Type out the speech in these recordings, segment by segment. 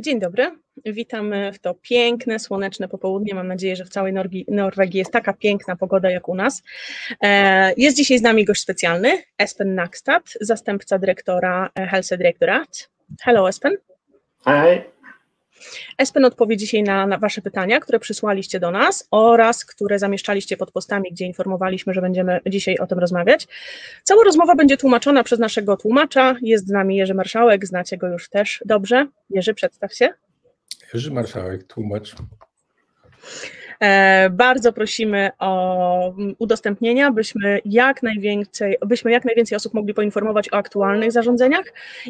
Dzień dobry, witamy w to piękne, słoneczne popołudnie. Mam nadzieję, że w całej Norgi, Norwegii jest taka piękna pogoda jak u nas. E, jest dzisiaj z nami gość specjalny, Espen Nakstad, zastępca dyrektora e, Helsedirektorat. Hello Espen. Hej. Espen odpowie dzisiaj na, na Wasze pytania, które przysłaliście do nas oraz które zamieszczaliście pod postami, gdzie informowaliśmy, że będziemy dzisiaj o tym rozmawiać. Cała rozmowa będzie tłumaczona przez naszego tłumacza. Jest z nami Jerzy Marszałek, znacie go już też dobrze. Jerzy, przedstaw się. Jerzy Marszałek, tłumacz. E, Bardzo prosimy o udostępnienia, byśmy jak najwięcej, byśmy jak najwięcej osób mogli poinformować o aktualnych zarządzeniach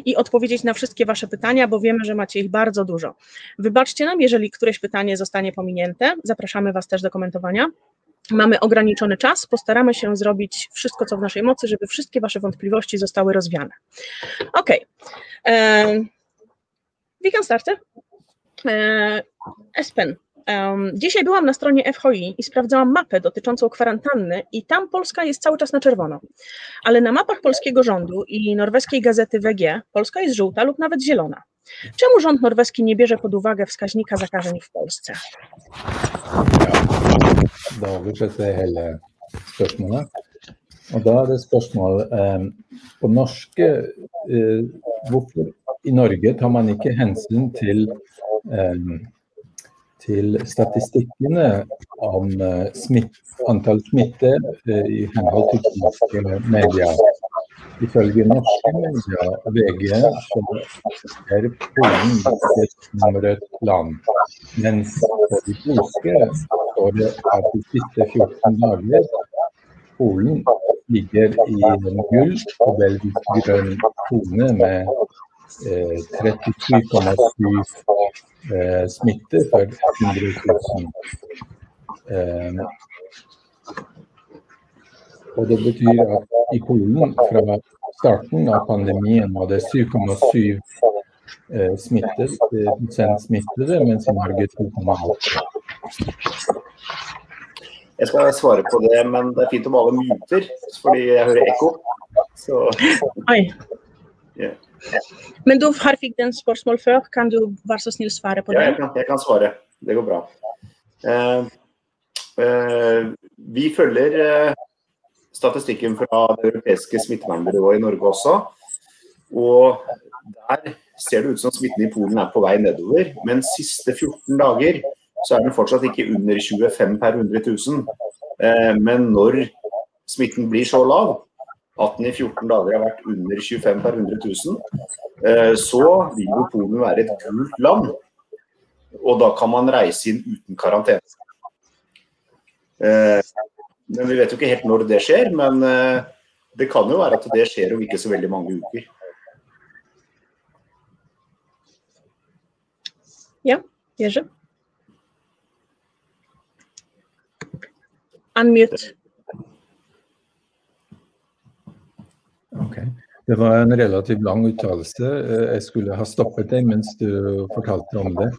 i odpowiedzieć na wszystkie Wasze pytania, bo wiemy, że macie ich bardzo dużo. Wybaczcie nam, jeżeli któreś pytanie zostanie pominięte. Zapraszamy Was też do komentowania. Mamy ograniczony czas, postaramy się zrobić wszystko, co w naszej mocy, żeby wszystkie Wasze wątpliwości zostały rozwiane. Ok. We can start. E, Espen, Um, dzisiaj byłam na stronie FHI i sprawdzałam mapę dotyczącą kwarantanny i tam Polska jest cały czas na czerwono. Ale na mapach polskiego rządu i norweskiej gazety WG Polska jest żółta lub nawet zielona. Czemu rząd norweski nie bierze pod uwagę wskaźnika zakażeń w Polsce? Da oversetter jeg hele spørsmålet. Og da er det spørsmål eh, På norske eh, Hvorfor i Norge tar man ikke hensyn til eh, til statistikkene om eh, smitt, antall smitte eh, i henhold til norske medier. Ifølge norske medier VG så er Polen et nummer land. Mens på de polske står det at de siste 14 dager Polen ligger i en gull og belgisk grønn tone med eh, 37,7 eh, smitte for 100 000. Eh, og det betyr at i Polen fra starten av pandemien var det 7,7 eh, smittet, eh, smittede, mens i Norge 2,8. Jeg skal svare på det, men det er fint om alle muter, fordi jeg hører ekko. Så Oi. Ja. Men du har fikk den spørsmål før, kan du være så snill svare på ja, det? jeg, kan, jeg kan svare. Det går bra. Uh, uh, vi følger uh, statistikken fra det europeiske smittevernbyrået i Norge også. Og der ser det ut som smitten i Polen er på vei nedover. Men siste 14 dager så er den fortsatt ikke under 25 per 100 000. Eh, men når smitten blir så lav at den i 14 dager har vært under 25 per 100 000, eh, så vil jo Polen være et gult land. Og da kan man reise inn uten karantene. Eh, Men vi vet jo ikke helt når det skjer, men eh, det kan jo være at det skjer om ikke så veldig mange uker. Ja, gjør så. Unmute. Ok. Det var en relativt lang uttalelse. Eh, Jeg skulle ha stoppet deg mens du fortalte om det.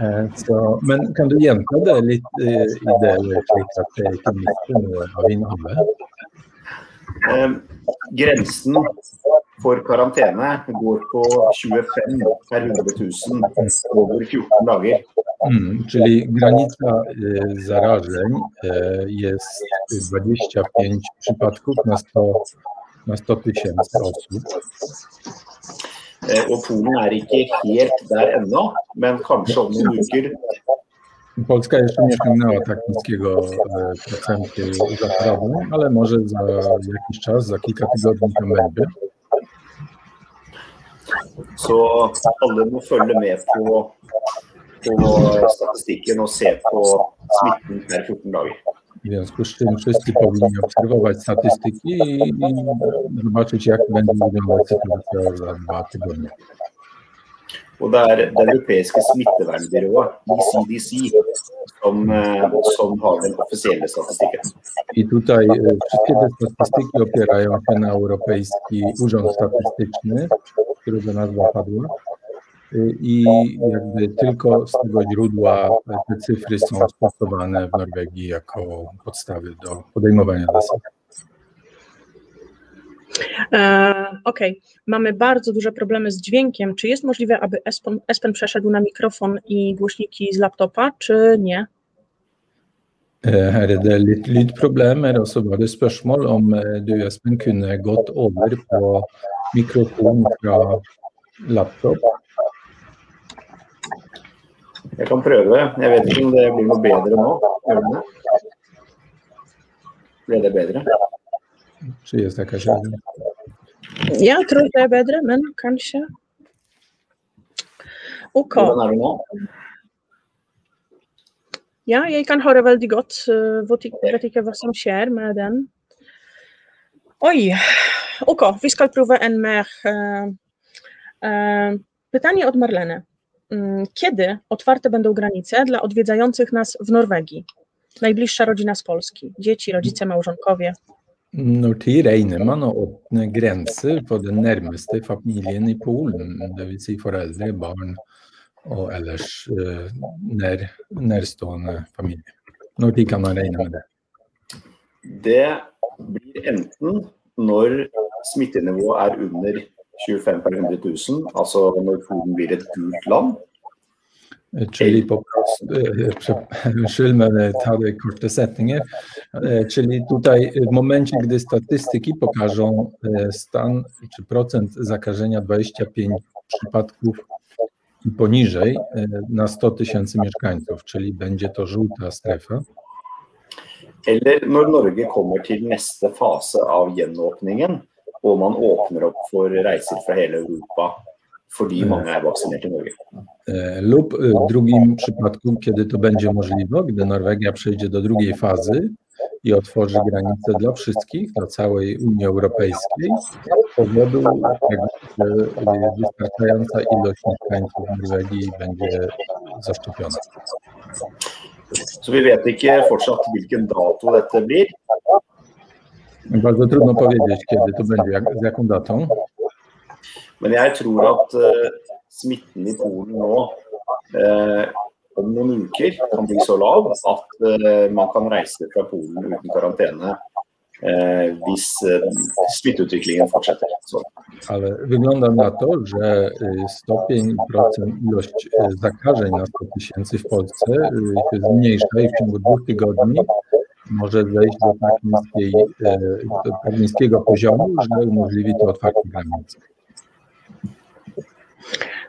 Eh, Så, men kan du gjenta det litt eh, i det, slik at jeg ikke mister noe av innholdet? Eh, Grensen for karantene går på 25 per 100 000 over 14 dager. Mm, czyli granica e, zarażeń e, jest 25 przypadków na 100, na 100 tysięcy osób. Og Polen er ikke helt der ennå, men kanskje om noen uker Polska jeszcze nie osiągnęła tak niskiego e, procentu zachorowań, ale może za jakiś czas, za kilka tygodni to będzie. Så alle må følge med på, på statistikken og se på smitten per 14 dager. W związku z czym wszyscy powinni obserwować statystyki i, i zobaczyć, jak będzie wyglądać sytuacja za dwa tygodnie. Og det er det europeiske smittevernbyrået, ECDC, som, eh, som har den offisielle statistikken. I tutaj e, wszystkie te statystyki opierają się na Europejski Urząd Statystyczny, którego nazwa padła. Y, I jakby tylko z tego źródła te cyfry są stosowane w Norwegii jako podstawy do podejmowania zasad. E, Okej, mamy bardzo duże problemy z dźwiękiem. Czy jest możliwe, aby Espen, Espen przeszedł na mikrofon i głośniki z laptopa, czy nie? Her er det litt lydproblemer, og så var det spørsmål om du Espen kunne gått over på mikrofon fra laptop. Jeg kan prøve. Jeg vet ikke om det blir noe bedre nå. Ble det bedre? Sies det kanskje? Ja tror det er bedre, men kanskje OK. Hvordan er det nå? Ja, jeg kan høre veldig godt. Jeg Vet ikke, hva som skjer med den. Oj, OK, vi skal prøve en mer uh, uh, Pytanie od Marleny. Mm, Kiedy otwarte będą granice dla odwiedzających nas w Norwegii? Najbliższa rodzina z Polski. Dzieci, rodzice, małżonkowie. Når regner man å åpne grenser på den nærmeste familien i Polen, dvs. Si foreldre, barn og ellers eh, nær, nærstående familie? Når tid kan man regne med det? Det blir enten når smittenivået er under 25 per 100 000, altså når Polen blir et gult land, Czyli po prostu, e, prze- unnskyld, men e, det korte setninger. Czyli tutaj w momencie, gdy statystyki pokażą stan czy procent zakażenia 25 przypadków i poniżej na 100 tysięcy mieszkańców, czyli będzie to żółta strefa. eller når Norge kommer til neste fase av gjenåpningen, og man åpner opp for reiser fra hele Europa fordi mange er vaksinert i Norge. E, Lub e, w drugim przypadku, kiedy to będzie możliwe, gdy Norwegia przejdzie do drugiej fazy i otworzy granice dla wszystkich, dla całej Unii Europejskiej, z powodu że e, wystarczająca ilość mieszkańców Norwegii będzie zaszczepiona. Så vi vet ikke fortsatt hvilken dato dette blir. Bardzo trudno powiedzieć, kiedy to będzie, jak, z jaką datą. Men jeg tror at eh, smitten i Polen nå eh, om noen uker kan bli så lav at eh, man kan reise fra Polen uten karantene hvis smitteutviklingen fortsetter. Så. Ale wygląda na to, że stopień procent, ilość zakażeń na 100 tysięcy w Polsce się zmniejsza i w ciągu dwóch tygodni może zejść do tak, niskiej, y, do tak niskiego poziomu, że umożliwi to otwarcie granic.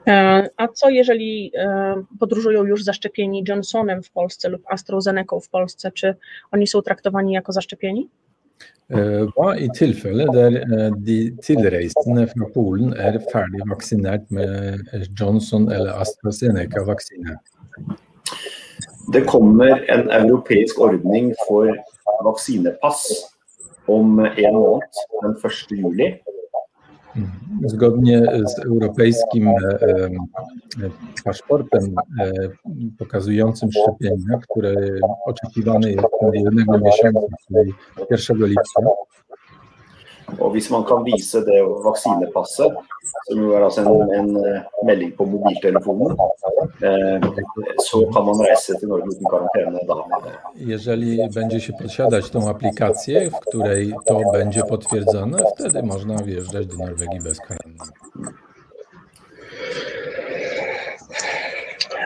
E, A co jeżeli e, podróżują już zaszczepieni Johnsonem w Polsce lub AstraZeneca w Polsce? Czy oni są traktowani jako zaszczepieni? Hva i tilfelle der de tilreisende fra Polen er ferdig vaksinert med Johnson eller AstraZeneca-vaksine? Det kommer en europeisk ordning for vaksinepass om en måned, den 1. juli. Zgodnie z europejskim paszportem pokazującym szczepienia, które oczekiwane jest od jednego miesiąca, czyli 1 lipca, Og hvis man kan vise det vaksinepasset, som jo er altså en, en eh, melding på mobiltelefonen, eh, så kan man reise til Norge uten karantene da. jeżeli będzie się posiadać tą aplikację, w której to będzie potwierdzone, wtedy można wjeżdżać do Norwegii bez karantanny.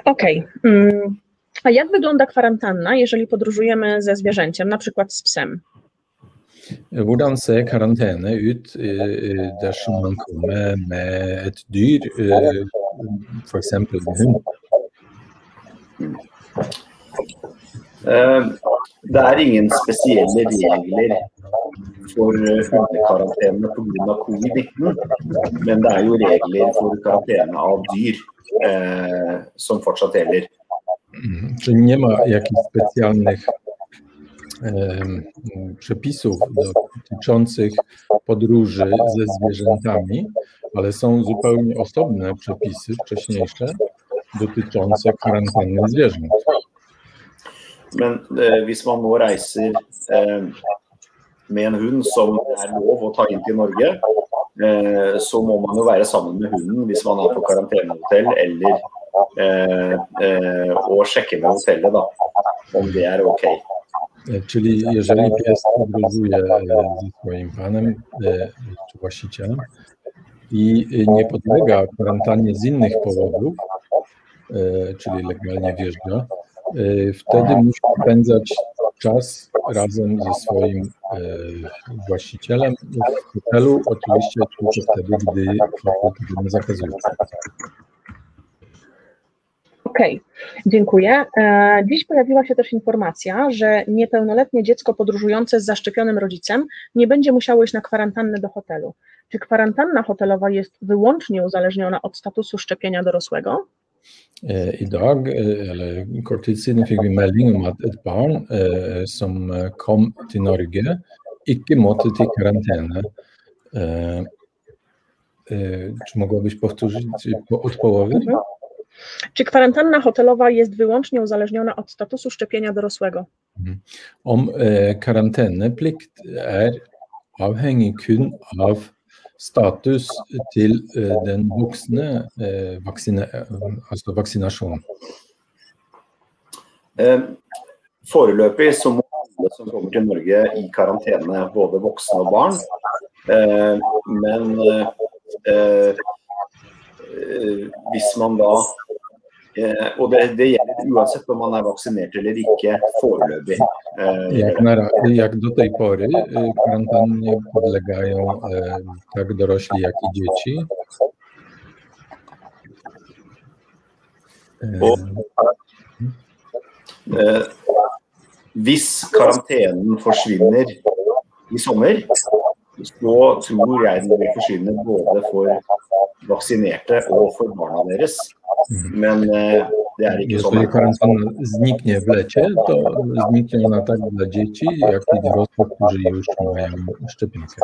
Okej. Mm. A jak wygląda kwarantanna, jeżeli podróżujemy ze zwierzęciem, na przykład z psem? Hvordan ser karantene ut eh, dersom man kommer med et dyr, eh, f.eks. en hund? Eh, Det er ingen spesielle regler for eh, hundekarantene pga. covid-19, men det er jo regler for karantene av dyr eh, som fortsatt gjelder. Mhm. Czyli nie ma jakichś specjalnych em, przepisów dotyczących podróży ze zwierzętami, ale są zupełnie osobne przepisy wcześniejsze dotyczące kwarantanny zwierząt. Men eh, hvis man nå reiser eh, med en hund som er lov å ta inn til Norge, eh, så må man jo være sammen med hunden hvis man er på karantenehotell, eller eh, eh, og sjekke med hotellet da, om det er OK. Czyli jeżeli pies podróżuje e, ze swoim panem e, czy właścicielem i nie podlega kwarantannie z innych powodów, e, czyli legalnie wjeżdża, wtedy musi spędzać czas razem ze swoim właścicielem w hotelu, oczywiście tylko wtedy, gdy tego nie zakazują. Okej, dziękuję. E, Dziś pojawiła się też informacja, że niepełnoletnie dziecko podróżujące z zaszczepionym rodzicem nie będzie musiało iść na kwarantannę do hotelu. Czy kwarantanna hotelowa jest wyłącznie uzależniona od statusu szczepienia dorosłego? Eh, I dag, eller kort tid siden, fikk vi melding om at et barn eh, som kom til Norge, ikke måtte til karantene. Eh, eh, Czy mogłabyś powtórzyć po- od połowy? Mhm. Czy kwarantanna hotelowa jest wyłącznie uzależniona od statusu szczepienia dorosłego? Om eh, karanteneplikt er avhengig kun av status til eh, den voksne eh, vaksine, eh, altså vaksinasjon. Eh, Foreløpig så må alle som kommer til Norge i karantene, både voksne og barn. Eh, Men eh, eh, hvis man da eh, Og det, det gjelder uansett om man er vaksinert eller ikke foreløpig. Eh, Jak, do tej pory kwarantannie podlegają tak dorośli, jak i dzieci. Og eh, hvis karantenen forsvinner i sommer, så tror jeg den vil forsvinne både for vaksinerte og for barna deres. Men eh, det er ikke sånn. Jeżeli kwarantanna zniknie w lecie, to zniknie ona tak dla dzieci, jak i dorosłych, którzy już mają szczepionkę.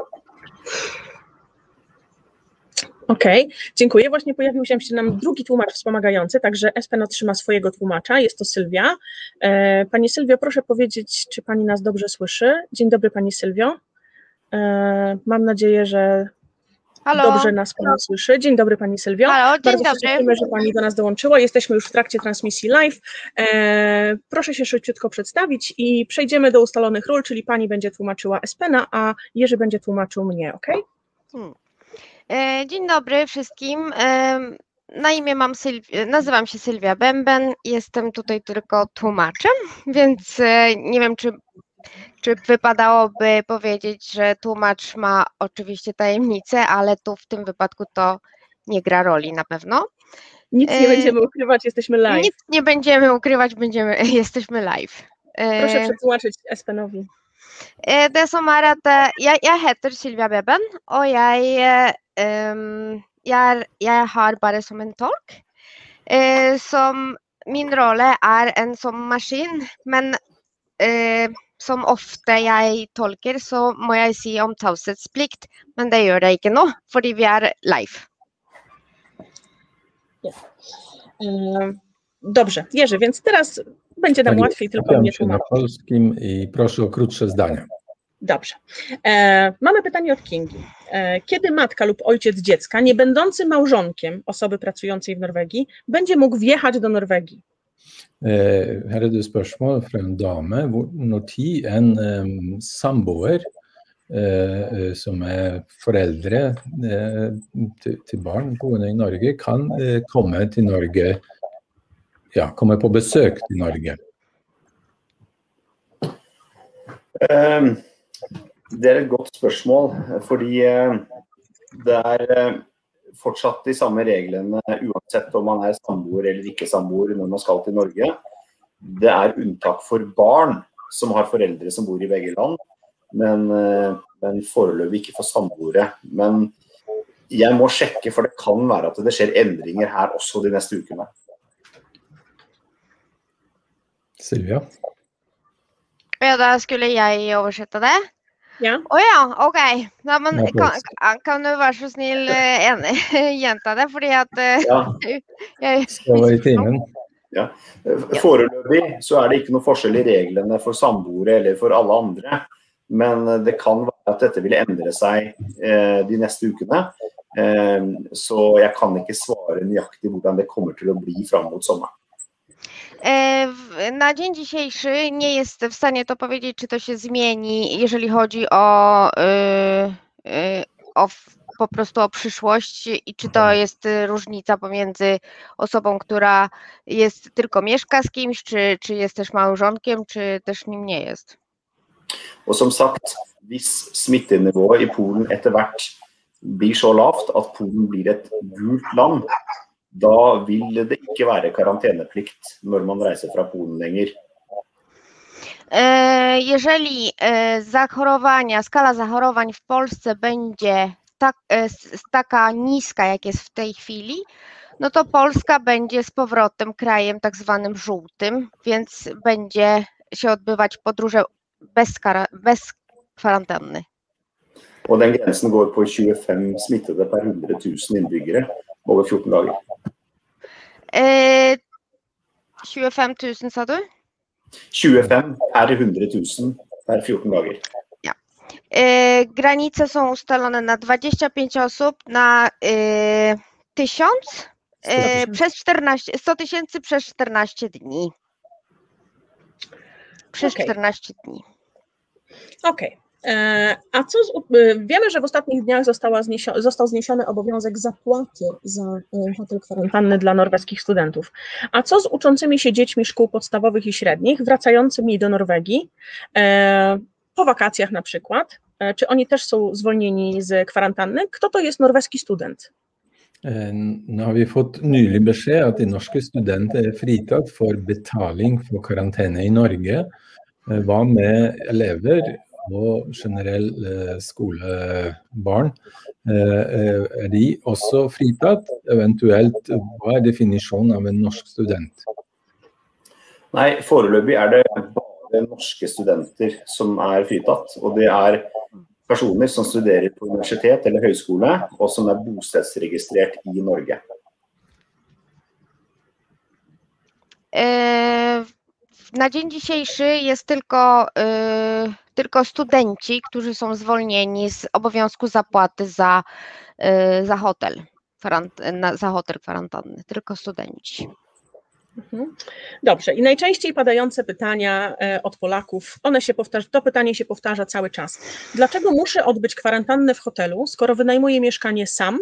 Okej, dziękuję. Właśnie pojawił się nam drugi tłumacz wspomagający, także Espen otrzyma swojego tłumacza. Jest to Sylwia. E, Pani Sylwio, proszę powiedzieć, czy Pani nas dobrze słyszy? Dzień dobry Pani Sylwio. E, Mam nadzieję, że Halo, dobrze nas Pani słyszy. Dzień dobry Pani Sylwio. halo, dzień Bardzo się dobry. cieszymy, że Pani do nas dołączyła. Jesteśmy już w trakcie transmisji live. E, proszę się szybciutko przedstawić i przejdziemy do ustalonych ról, czyli Pani będzie tłumaczyła Espena, a Jerzy będzie tłumaczył mnie, ok? E, Dzień dobry wszystkim. Na imię mam Sylwi- nazywam się Sylwia Bęben, jestem tutaj tylko tłumaczem, więc nie wiem, czy, czy wypadałoby powiedzieć, że tłumacz ma oczywiście tajemnicę, ale tu w tym wypadku to nie gra roli na pewno. Nic nie E, będziemy ukrywać, jesteśmy live. Nic nie będziemy ukrywać, będziemy, jesteśmy live. E, Proszę przetłumaczyć Espenowi. Eh, Det som er at jeg, jeg heter Sylvia Beben, og jeg, jeg, jeg har bare som en tolk. Som min rolle er en som maskin, men som ofte jeg tolker, så må jeg si om taushetsplikt, men det gjør det ikke nå, fordi vi er live. E, Dobrze, Jerzy, więc teraz będzie nam jest. łatwiej tylko mnie się na tłumaczyć. polskim i proszę o krótsze zdania. Dobrze. E, mamy pytanie od Kingi. E, kiedy matka lub ojciec dziecka, nie będący małżonkiem osoby pracującej w Norwegii, będzie mógł wjechać do Norwegii? Eh, her er det spørsmål fra en dame. Når tid en em, samboer eh, eh, som er foreldre eh, til, barn boende i Norge, kan eh, komme til Norge Ja, komme på besøk til Norge. Eh, Det er et godt spørsmål, fordi eh, det er eh, fortsatt de samme reglene uansett om man er samboer eller ikke samboer når man skal til Norge. Det er unntak for barn som har foreldre som bor i begge land, men, eh, men foreløpig ikke for samboere. Men jeg må sjekke, for det kan være at det skjer endringer her også de neste ukene. Silvia? Ja, da skulle jeg oversette det? Ja. Oh, ja, OK. Ja, men kan, kan- du være så snill eh, enig, gjenta det? Fordi at eh, Ja, jeg i timen. Foreløpig så er det ikke noe forskjell i reglene for samboere eller for alle andre. Men det kan være at dette vil endre seg eh, de neste ukene. Eh, så jeg kan ikke svare nøyaktig hvordan det kommer til å bli fram mot sommeren. E, Na dzień dzisiejszy nie jestem w stanie to powiedzieć, czy to się zmieni, jeżeli chodzi o, y, y, o po prostu o przyszłość i czy to jest y, różnica pomiędzy osobą, która jest tylko mieszka z kimś, czy, czy jest też małżonkiem, czy też nim nie jest. Og som sagt, hvis smittenivået i Polen etter hvert blir så lavt at Polen blir et gult land, da vil det ikke være karanteneplikt når man reiser fra Polen lenger. E, Jeżeli e, zachorowania, skala zachorowań w Polsce będzie tak, e, s- taka niska, jak jest w tej chwili, no to Polska będzie z powrotem krajem tak zwanym żółtym, więc będzie się odbywać podróże bez, kara, bez kwarantanny. Og den grensen går på 25 smittede per 100 000 innbyggere over 14 dager. E, 25 000 sa du? 25 per 100 000 per 14 dager. E, Granice są ustalone na 25 osób na e, 1000 e, przez 14, 100 tysięcy przez 14 dni. Przez Okej. 14 dni. Okej. E, A co z, e, wiemy, że w ostatnich dniach została zniesio, został zniesiony obowiązek zapłaty za e, hotel kwarantanny dla norweskich studentów. A co z uczącymi się dziećmi szkół podstawowych i średnich, wracającymi do Norwegii e, po wakacjach na przykład? E, Czy oni też są zwolnieni z kwarantanny? Kto to jest norweski student? Nå har vi fått nylig beskjed at de norske studenter er fritatt for betaling for karantene i Norge. Hva med elever og generell eh, skolebarn? Eh, eh, Er de også fritatt? Eventuelt, hva er definisjonen av en norsk student? Nei, foreløpig er det bare norske studenter som er fritatt. Og det er personer som studerer på universitet eller høyskole, og som er bostedsregistrert i Norge. E, Na dzień dzisiejszy jest tylko, e, tylko studenci, którzy są zwolnieni z obowiązku zapłaty za, e, za hotel. na- Za hotel kwarantanny, tylko studenci. Mhm. Dobrze. I najczęściej padające pytania e, od Polaków, one się powtarza, to pytanie się powtarza cały czas. Dlaczego muszę odbyć kwarantannę w hotelu, skoro wynajmuję mieszkanie sam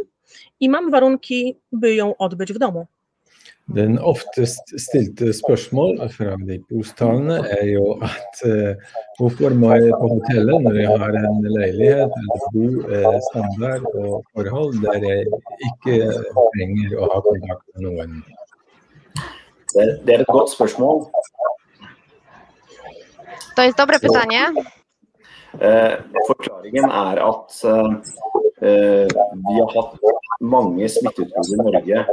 i mam warunki, by ją odbyć w domu? Den oftest stilte spørsmål fra de polsktalende er jo at eh, hvorfor må jeg på hotellet når jeg har en leilighet eller god eh, standard og forhold der jeg ikke trenger å ha kontakt med noen. Det, det er et godt spørsmål. To jest dobre pytanie. Eh, forklaringen er at eh, eh, vi har hatt mange smitteutbrudd i Norge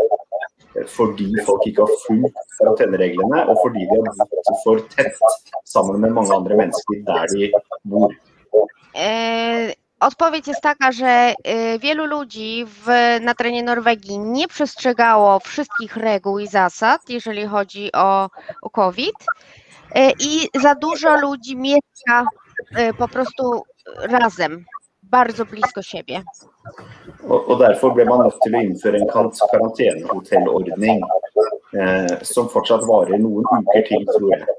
fordi folk ikke har fulgt karantenereglene, og fordi de har bodd for tett sammen med mange andre mennesker der de bor. E, Odpowiedź jest taka, że e, wielu ludzi w, na terenie Norwegii nie przestrzegało wszystkich reguł i zasad, jeżeli chodzi o, o COVID. E, I za dużo ludzi mieszka e, po prostu razem, bardzo blisko siebie. Og, og Derfor ble man nødt til å innføre en kar- karantenehotellordning eh, som fortsatt varer noen uker til, tror jeg.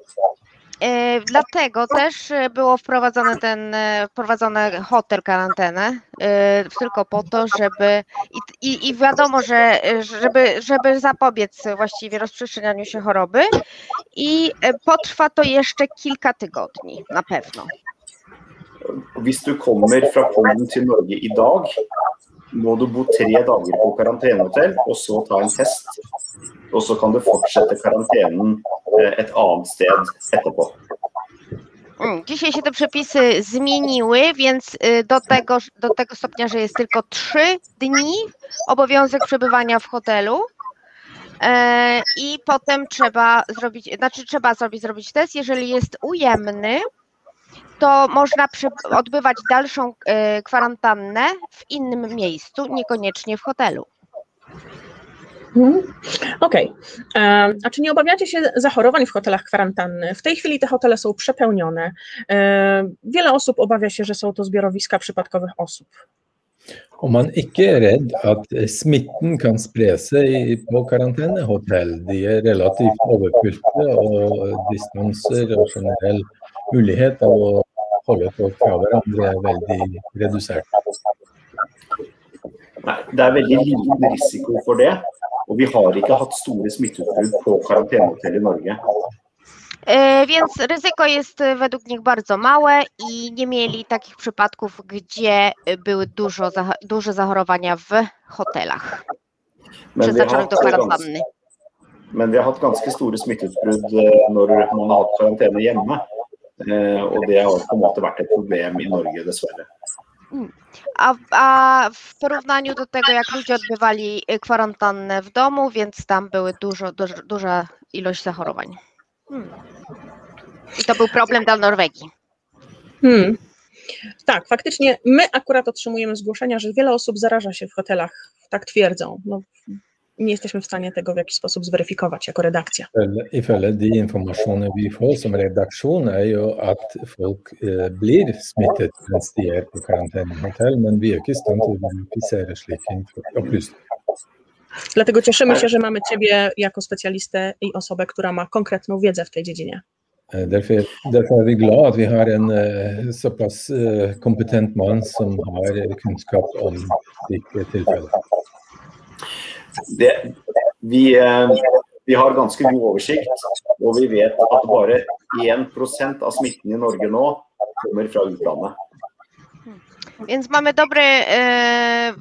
E, Dlatego też e, było wprowadzone ten, e, wprowadzone hotel karantenę, e, tylko po to, żeby i, i, i wiadomo, że żeby, żeby zapobiec właściwie rozprzestrzenianiu się choroby i potrwa to jeszcze kilka tygodni na pewno. Hvis du kommer fra Polen til Norge i dag, må du bo tre dager på karantenehotell og så ta en test. Og så kan du fortsette karantenen eh, et annet sted etterpå. Mm, Dzisiaj się te przepisy zmieniły, więc y, do tego, do tego stopnia, że jest tylko trzy dni obowiązek przebywania w hotelu. E, I potem trzeba zrobić, znaczy trzeba zrobić, zrobić test. Jeżeli jest ujemny, to można odbywać dalszą e, kwarantannę w innym miejscu, niekoniecznie w hotelu. Mhm. Okej. E, A czy nie obawiacie się zachorowań w hotelach kwarantanny? W tej chwili te hotele są przepełnione. Wiele osób obawia się, że są to zbiorowiska przypadkowych osób. Om man ikke er redd at smitten kan spre seg på karantenehotell, de er relativt overfylte og distanser og generell mulighet av å holde folk fra hverandre er veldig redusert. Nei, det er veldig liten risiko for det. Og vi har ikke hatt store smitteutbrudd på karantenehotell i Norge. E, Więc ryzyko jest e, według nich bardzo małe i nie mieli takich przypadków, gdzie były dużo, duże zachorowania w hotelach Men vi, har przeznaczonych do kwarantanny. men vi har hatt ganske store smitteutbrudd eh, når man har hatt karantene hjemme. Eh, Og det har på en måte vært et problem i Norge, dessverre. A, a w porównaniu do tego, jak ludzie odbywali e, kwarantannę w domu, więc tam były dużo, dużo, duża ilość zachorowań. Hmm. I to był problem dla Norwegii. Hmm. Tak, faktycznie my akurat otrzymujemy zgłoszenia, że wiele osób zaraża się w hotelach, tak twierdzą. No, nie jesteśmy w stanie tego w jakiś sposób zweryfikować jako redakcja. Ifølge- de informasjoner vi får som redaksjon, er jo at folk eh, blir smittet mens de er på karantenehotell, men vi er ikke i stand til å verifisere slike opplysninger. Dlatego cieszymy się, że mamy Ciebie jako specjalistę i osobę, która ma konkretną wiedzę w tej dziedzinie. Eh, Derfor, derfor er vi glad at vi har en eh, såpass kompetent mann som har kunnskap om slike tilfeller. Det, vi, eh, vi har ganske god oversikt, og vi vet at bare 1 av smitten i Norge nå kommer fra utlandet. Więc mamy dobre, e,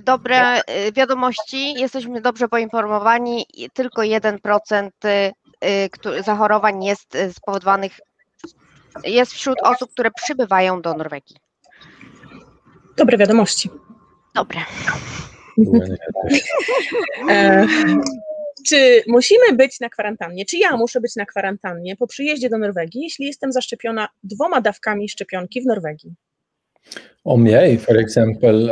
dobre e, wiadomości, jesteśmy dobrze poinformowani. Tylko 1% e, e, zachorowań jest spowodowanych, jest wśród osób, które przybywają do Norwegii. Dobre wiadomości. Dobre. E, czy musimy być na kwarantannie? Czy ja muszę być na kwarantannie po przyjeździe do Norwegii, jeśli jestem zaszczepiona dwoma dawkami szczepionki w Norwegii? Om jeg f.eks.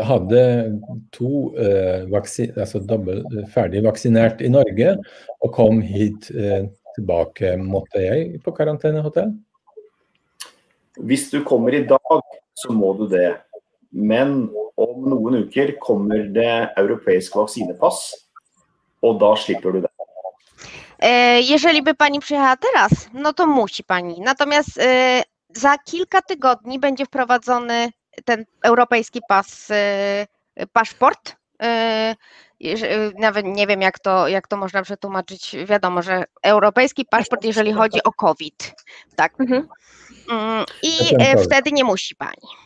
hadde to eh, vaksi, altså dobbel, ferdig vaksinert i Norge og kom hit eh, tilbake, måtte jeg på karantenehotell? Hvis du kommer i dag, så må du det. Men om noen uker kommer det europeisk vaksinepass, og da slipper du det. E, Jeżeli by pani przyjechała teraz, no to musi pani. Natomiast e, za kilka tygodni będzie wprowadzony ten europejski pas, e, paszport. Nawet nie wiem, jak to, jak to można przetłumaczyć. Wiadomo, że europejski paszport, jeżeli chodzi o COVID. Tak. Mhm. Mm, I wtedy nie musi pani.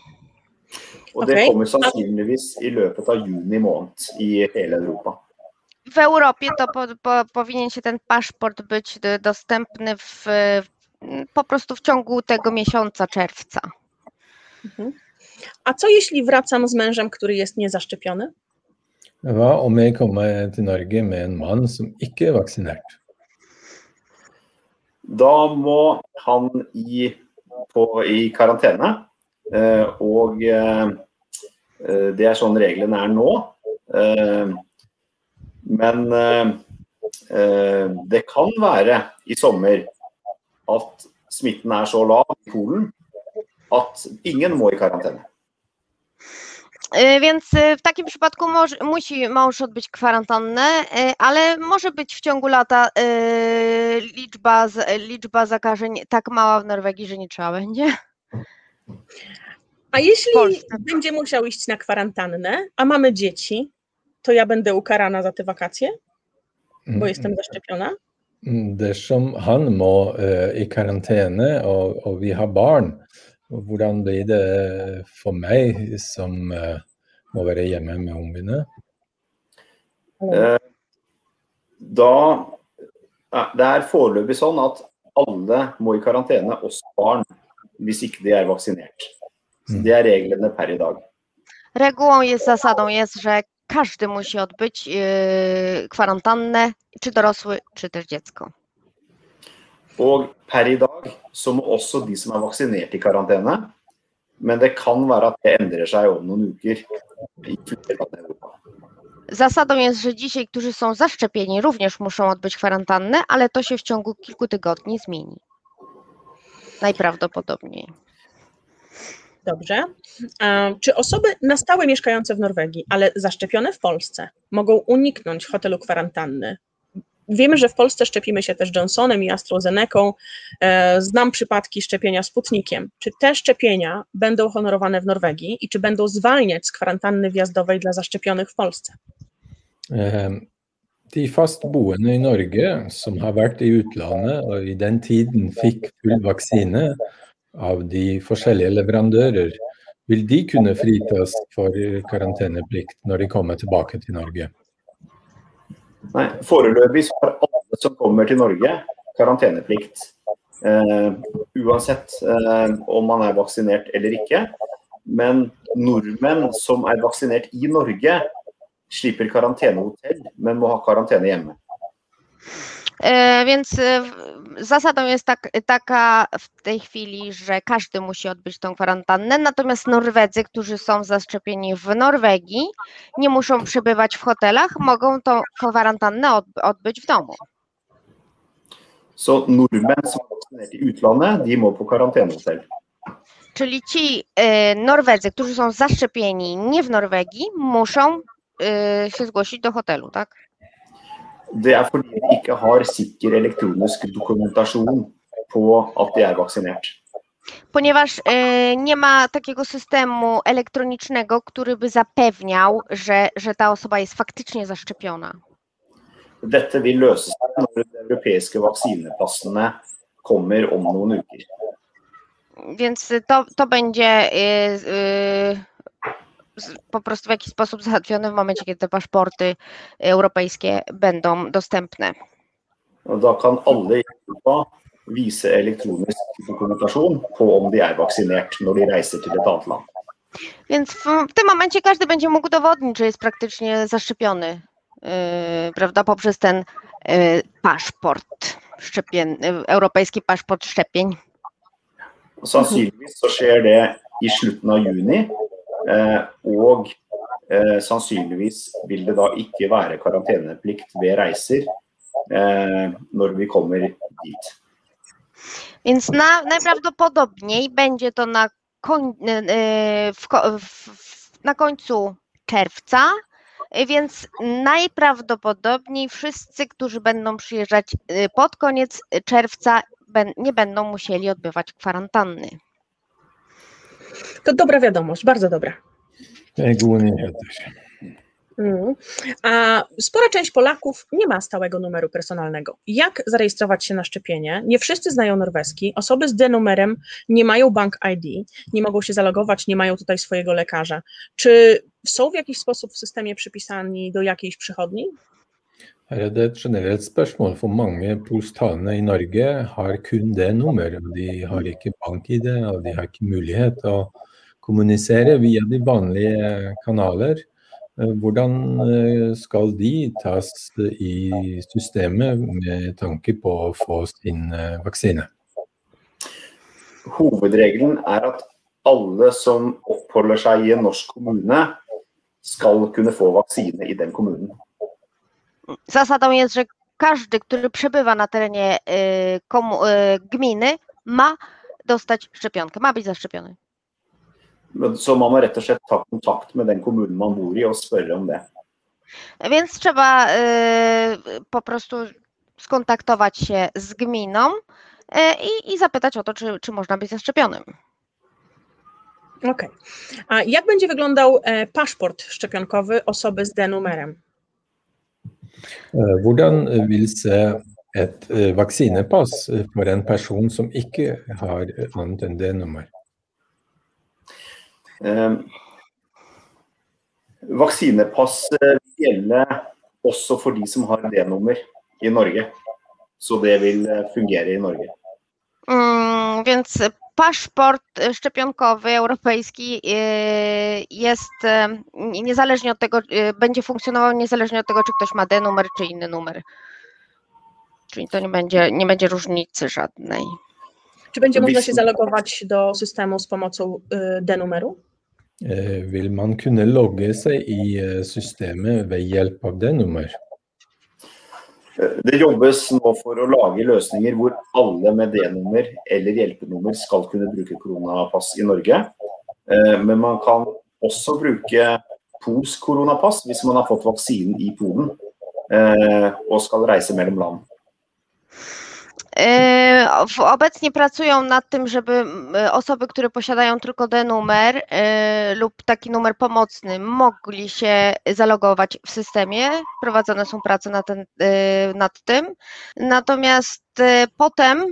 Og det Ok. kommer sannsynligvis i løpet av juni måned i hele Europa. W Europie to po, po, powinien się ten paszport być dostępny w, po prostu w ciągu tego miesiąca czerwca. Mhm. A co jeśli wracam z mężem, który jest niezaszczepiony? Hva om jeg kommer til Norge med en mann som ikke er vaksinert? Da må han i, på, i karantene, og eh, eh, det er sånn reglene er nå. Eh, men eh, eh, det kan være i sommer at smitten er så lav i Polen at ingen må i karantene. E, Więc e, w takim przypadku może, musi mąż odbyć kwarantannę, e, ale może być w ciągu lata e, liczba, liczba zakażeń tak mała w Norwegii, że nie trzeba będzie. A jeśli Polsce. będzie musiał iść na kwarantannę, a mamy dzieci, to ja będę ukarana za te wakacje, bo jestem zaszczepiona? Mm, Dersom han må eh, i karantene og, og vi har barn, hvordan blir det for meg som eh, må være hjemme med ungene? Da Det er foreløpig sånn at alle må i karantene, også barn, hvis ikke de er vaksinert. Så Det er reglene per i dag. Regułą jest, zasadą jest, że każdy musi odbyć e, kwarantannę, czy dorosły, czy też dziecko. Og per i dag så må også de som er vaksinert i karantene. Men det kan være at det endrer seg om noen uker. Zasadą jest, że dzisiaj, którzy są zaszczepieni, również muszą odbyć kwarantannę, ale to się w ciągu kilku tygodni zmieni. Najprawdopodobniej. Dobrze. Czy osoby na stałe mieszkające w Norwegii, ale zaszczepione w Polsce, mogą uniknąć hotelu kwarantanny? Wiemy, że w Polsce szczepimy się też Johnsonem i AstraZeneką. E, Znam przypadki szczepienia Sputnikiem. Czy te szczepienia będą honorowane w Norwegii i czy będą zwalniać z kwarantanny wjazdowej dla zaszczepionych w Polsce? De fastboende i Norge som har vært i utlandet og i den tiden fikk full vaksine av de forskjellige leverandører, vil de kunne fritas for karanteneplikt når de kommer tilbake til Norge? Nei, Foreløpig har alle som kommer til Norge, karanteneplikt. Eh, uansett eh, om man er vaksinert eller ikke. Men nordmenn som er vaksinert i Norge, slipper karantenehotell, men må ha karantene hjemme. E, Więc e, zasadą jest tak, taka w tej chwili, że każdy musi odbyć tą kwarantannę, natomiast Norwedzy, którzy są zaszczepieni w Norwegii, nie muszą przebywać w hotelach, mogą tą kwarantannę od, odbyć w domu. Så nordmenn som er vaksinert i utlandet, de må på karantenehotell. Czyli ci e, Norwedzy, którzy są zaszczepieni nie w Norwegii, muszą się zgłosić do hotelu, tak? Det er fordi de ikke har sikker elektronisk dokumentasjon på at de er vaksinert. Ponieważ e, nie ma takiego systemu elektronicznego, który by zapewniał, że, że ta osoba jest faktycznie zaszczepiona. Dette vil løse seg når de europeiske vaksinepassene kommer om noen uker. Więc to, to będzie e, z- po prostu w jakiś sposób załatwione w momencie, kiedy te paszporty europejskie będą dostępne. Da kan alle i Europa vise elektronisk dokumentasjon på om de er vaksinert når de reiser til et annet land. Więc w, w tym momencie każdy będzie mógł udowodnić, że jest praktycznie zaszczepiony, e, prawda, poprzez ten e, paszport szczepien, e, europejski paszport szczepień. Sannsynligvis så skjer det i slutten av juni. Eh, og eh, sannsynligvis vil det da ikke være karanteneplikt ved reiser eh, når vi kommer dit. Więc na, najprawdopodobniej będzie to na, koń, w, w, na końcu czerwca, więc najprawdopodobniej wszyscy, którzy będą przyjeżdżać pod koniec czerwca, nie będą musieli odbywać kwarantanny. To dobra wiadomość, bardzo dobra. Er gode nyheter. Mm. A spora część Polaków nie ma stałego numeru personalnego. Jak zarejestrować się na szczepienie? Nie wszyscy znają norweski. Osoby z D-numerem nie mają bank ID, nie mogą się zalogować, nie mają tutaj swojego lekarza. Czy są w jakiś sposób w systemie przypisani do jakiejś przychodni? Her er det et generelt spørsmål, for mange polsktalende i Norge har kun det nummeret. De har ikke bank-ID, og de har ikke mulighet til å kommunisere via de vanlige kanaler. Eh, Hvordan eh, skal de tas i systemet med tanke på å få sin eh, vaksine? Hovedregelen er at alle som oppholder seg i en norsk kommune, skal kunne få vaksine i den kommunen. Zasadą jest, że każdy, który przebywa na terenie komu, e, gminy, ma dostać szczepionkę, ma być zaszczepiony. Så man må rett og slett ta kontakt med den kommunen man bor i og spørre om det. Więc trzeba e, po prostu skontaktować się z gminą i, i zapytać o to, czy, czy można być zaszczepionym. Okej. A jak będzie wyglądał e, paszport szczepionkowy osoby z D-numerem? Eh, Hvordan vil se et eh, vaksinepass for en person som ikke har annet enn det nummer? Eh, Vaksinepass gjelder også for de som har D-nummer i Norge. Så det vil eh, fungere i Norge. Mm, więc paszport e, szczepionkowy europejski e, jest e, nie- niezależnie od tego, będzie funkcjonował niezależnie od tego, czy ktoś ma D-numer, czy inny numer. Czyli to nie będzie, nie będzie różnicy żadnej. Czy będzie można się zalogować do systemu z pomocą D-numeru? Eh, Vil man kunne logge seg i systemet ved hjelp av det nummer? Eh, Det jobbes nå for å lage løsninger hvor alle med D-nummer eller hjelpenummer skal kunne bruke koronapass i Norge. Eh, Men man kan også bruke polsk koronapass hvis man har fått vaksinen i Polen eh, og skal reise mellom land. E, Obecnie pracują nad tym, żeby m, osoby, które posiadają tylko D-numer e, lub taki numer pomocny, mogli się zalogować w systemie. Prowadzone są prace nad, ten, e, nad tym. Natomiast e, potem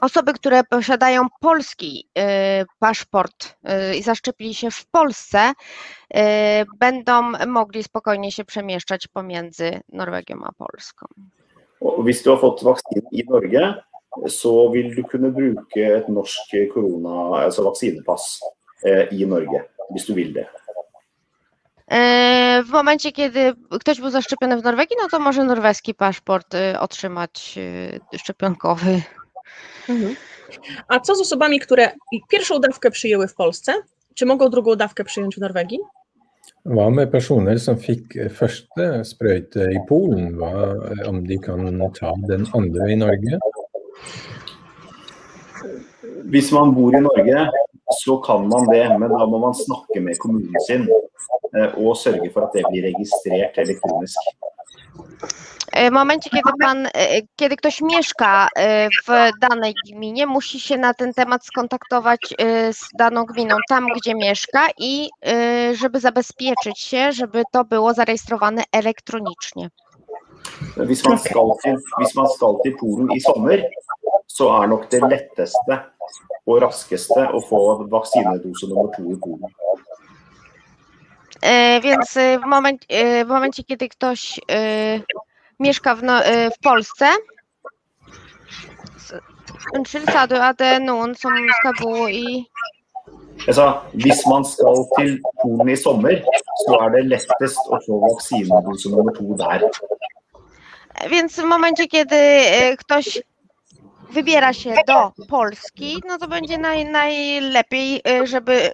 osoby, które posiadają polski e, paszport e, i zaszczepili się w Polsce, e, będą mogli spokojnie się przemieszczać pomiędzy Norwegią a Polską. Og hvis du har fått vaksinen i Norge, så vil du kunne bruke et norsk korona, altså vaksinepass eh, i Norge, hvis du vil det. E, W momencie, kiedy ktoś był zaszczepiony w Norwegii, no to może norweski paszport e, otrzymać e, szczepionkowy. Mhm. A co z osobami, które pierwszą dawkę przyjęły w Polsce? Czy mogą drugą dawkę przyjąć w Norwegii? Hva med personer som fikk første sprøyte i Polen? Hva, om de kan ta den andre i Norge? Hvis man bor i Norge, så kan man det, men da må man snakke med kommunen sin eh, og sørge for at det blir registrert elektronisk. E, W momencie, kiedy pan, e, kiedy ktoś mieszka e, w danej gminie, musi się na ten temat skontaktować e, z daną gminą, tam gdzie mieszka i e, żeby zabezpieczyć się, żeby to było zarejestrowane elektronicznie. Hvis man, skal til, hvis man skal til Polen i sommer, så er nok det letteste og raskeste å få vaksinedose nummer to i Polen. E, Więc e, w, moment, e, w momencie, kiedy ktoś e, mieszka w, no, e, w Polsce Unnskyld, sa du at det er noen som skal bo i Altså, hvis man skal til Polen i sommer, så er det lettest å få vaksinedose nummer to der. Więc w momencie, kiedy e, ktoś wybiera się do Polski, no to będzie naj, najlepiej, e, żeby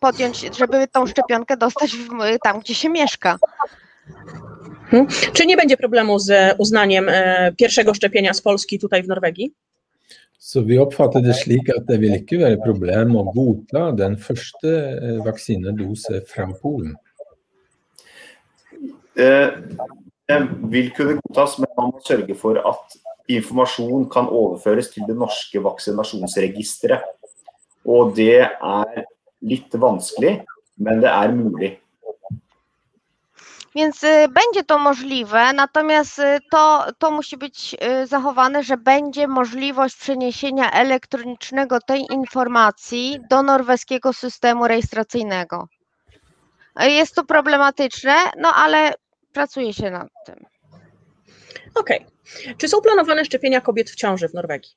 podjąć, żeby tą szczepionkę dostać w, tam, gdzie się mieszka. Czy nie będzie problemu z uznaniem e, pierwszego szczepienia z Polski tutaj w Norwegii? Så vi oppfatter det slik at det vil ikke være problem å godta den første eh, vaksinedose fra Polen. Eh, Det vil kunne godtas, men man må sørge for at informasjon kan overføres til det norske vaksinasjonsregisteret. Og det er litt vanskelig, men det er mulig. Więc e, będzie to możliwe, natomiast e, to, to musi być e, zachowane, że będzie możliwość przeniesienia elektronicznego tej informacji do norweskiego systemu rejestracyjnego. Jest to problematyczne, no ale pracuje się nad tym. Okej. Czy są planowane szczepienia kobiet w ciąży w Norwegii?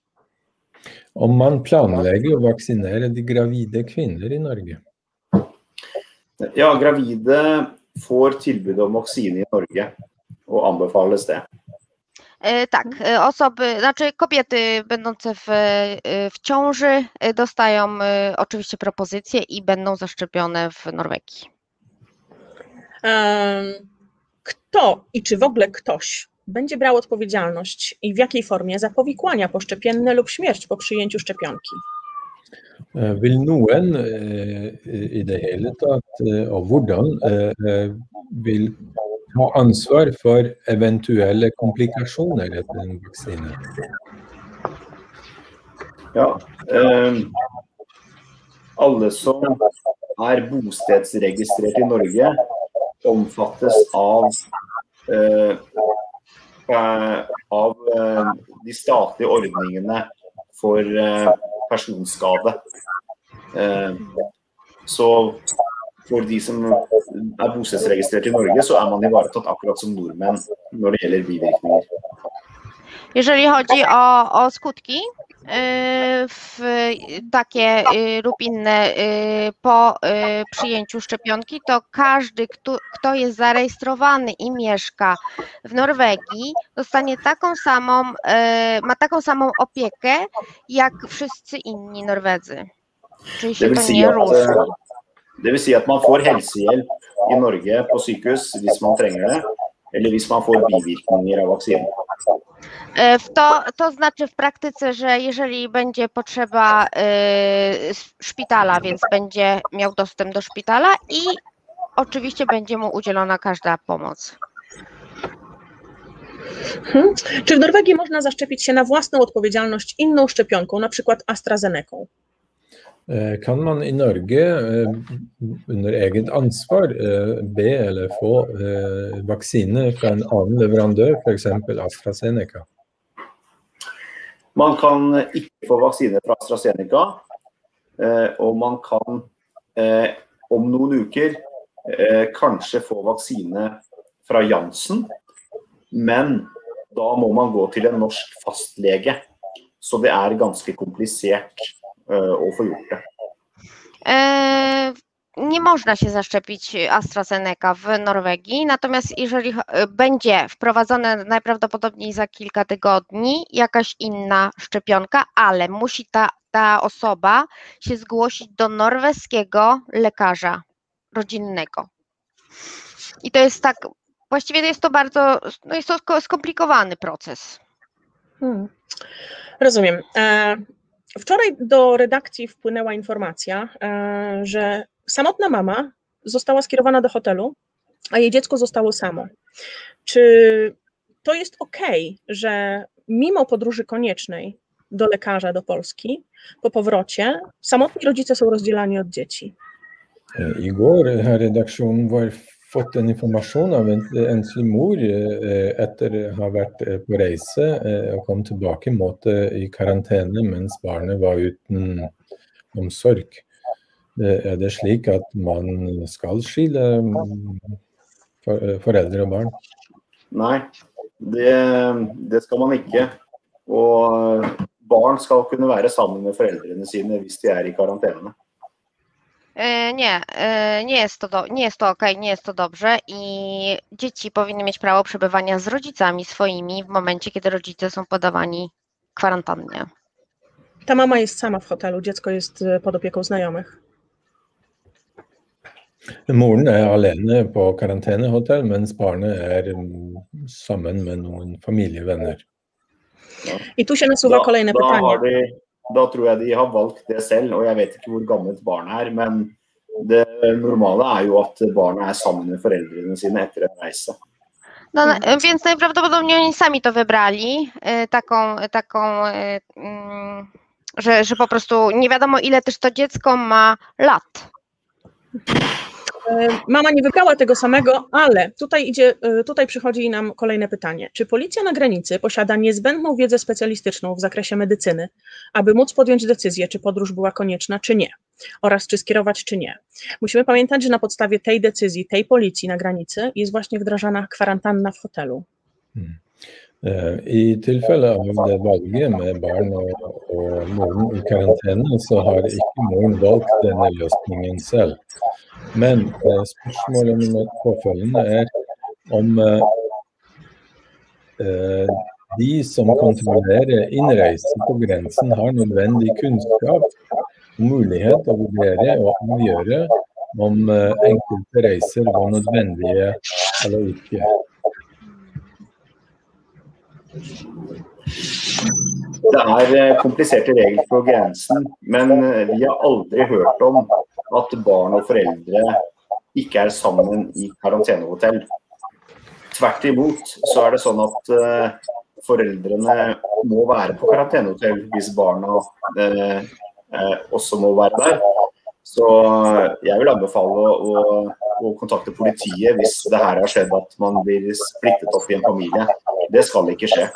Om man planlegger å vaksinere de gravide kvinner i Norge. Ja, gravide får tilbud om vaksine i Norge, og anbefales det. E, Tak, e, osoby, znaczy kobiety będące w, e, w ciąży dostają oczywiście propozycje i będą zaszczepione w Norwegii. Kto i czy w ogóle ktoś będzie brał odpowiedzialność i w jakiej formie za powikłania poszczepienne lub śmierć po przyjęciu szczepionki? Eh, Vil noen eh, i det hele tatt, eh, og hvordan, vil ta ansvar for eventuelle komplikasjoner etter en vaksine? Ja, alle som er bostedsregistrert i Norge, omfattes av, av de statlige ordningene for personskade. Eh, så for de som er bostedsregistrert i Norge, så er man ivaretatt akkurat som nordmenn når det gjelder bivirkninger. Jeżeli chodzi o, o skutki y, w, takie y, lub inne y, po przyjęciu szczepionki, to każdy, kto, kto jest zarejestrowany i mieszka w Norwegii, dostanie taką samą, ma taką samą opiekę jak wszyscy inni Norwedzy. Czyli się to nie at, różni. det vil si at man får helsehjelp i Norge på sykehus hvis man trenger det, eller hvis man får bivirkninger av vaksinen. E, To, to znaczy w praktyce, że jeżeli będzie potrzeba e, szpitala, więc będzie miał dostęp do szpitala i oczywiście będzie mu udzielona każda pomoc. Mhm. Czy w Norwegii można zaszczepić się na własną odpowiedzialność inną szczepionką, na przykład AstraZeneką? Eh, Kan man i Norge eh, under eget ansvar eh, be eller få vaksine fra en annen leverandør, f.eks. AstraZeneca? Man kan ikke få vaksine fra AstraZeneca, og man kan om noen uker kanskje få vaksine fra Janssen, men da må man gå til en norsk fastlege. Så det er ganske komplisert å få gjort det. E, Nie można się zaszczepić AstraZeneca w Norwegii, natomiast jeżeli e, będzie wprowadzone najprawdopodobniej za kilka tygodni jakaś inna szczepionka, ale musi ta, ta osoba się zgłosić do norweskiego lekarza rodzinnego. I to jest tak, właściwie jest to bardzo, no jest to sko- skomplikowany proces. Hmm. Rozumiem. E, Wczoraj do redakcji wpłynęła informacja, e, że samotna mama została skierowana do hotelu, a jej dziecko zostało samo. Czy to jest ok, że mimo podróży koniecznej do lekarza do Polski, po powrocie samotni rodzice są rozdzielani od dzieci? Eh, I går har redaksjonen vår fått en informasjon av en enslig mor eh, etter å ha vært eh, på reise eh, og kom tilbake, måte, i karantene mens barnet var uten omsorg. Er det slik at man skal skille mm, for- foreldre og barn? Nei, det, det skal man ikke. Og barn skal kunne være sammen med foreldrene sine hvis de er i karantene. E, Nie, e, nie jest to, do, nie jest to ok, nie jest to dobrze i dzieci powinny mieć prawo przebywania z rodzicami swoimi w momencie, kiedy rodzice są podawani kwarantannie. Ta mama jest sama w hotelu, dziecko jest e, pod opieką znajomych. Moren er alene på karantenehotell, mens barnet er mm, sammen med noen familievenner. I tu się nasuwa kolejne pytanie. Da tror jeg de har valgt det selv, og jeg vet ikke hvor gammelt barnet er. Men det normale er jo at barna er sammen med foreldrene sine etter en reise. No, na- więc najprawdopodobniej oni sami to wybrali, e, taką, taką e, mm, że, że po prostu nie wiadomo ile też to dziecko ma lat. E, Mama nie wybrała tego samego, ale tutaj idzie, e, tutaj przychodzi nam kolejne pytanie. Czy policja na granicy posiada niezbędną wiedzę specjalistyczną w zakresie medycyny, aby móc podjąć decyzję, czy podróż była konieczna, czy nie, oraz czy skierować, czy nie? Musimy pamiętać, że na podstawie tej decyzji, tej policji na granicy jest właśnie wdrażana kwarantanna w hotelu. Eh, I tilfelle av det valget med barn og, og moren i karantene, så har ikke moren valgt denne løsningen selv. Men eh, spørsmålet mitt påfølgende er om eh, eh, de som kontrollerer innreise på grensen har nødvendig kunnskap og mulighet til å vurdere og avgjøre om eh, enkelte reiser var nødvendige eller ikke. Det er eh, kompliserte regler på grensen, men eh, vi har aldri hørt om at barn og foreldre ikke er sammen i karantenehotell. Tvert imot så er det sånn at eh, foreldrene må være på karantenehotell hvis barna også må være der. Så jeg vil anbefale å, å, å kontakte politiet hvis det her har skjedd at man blir splittet opp i en familie. Det skal ikke skje.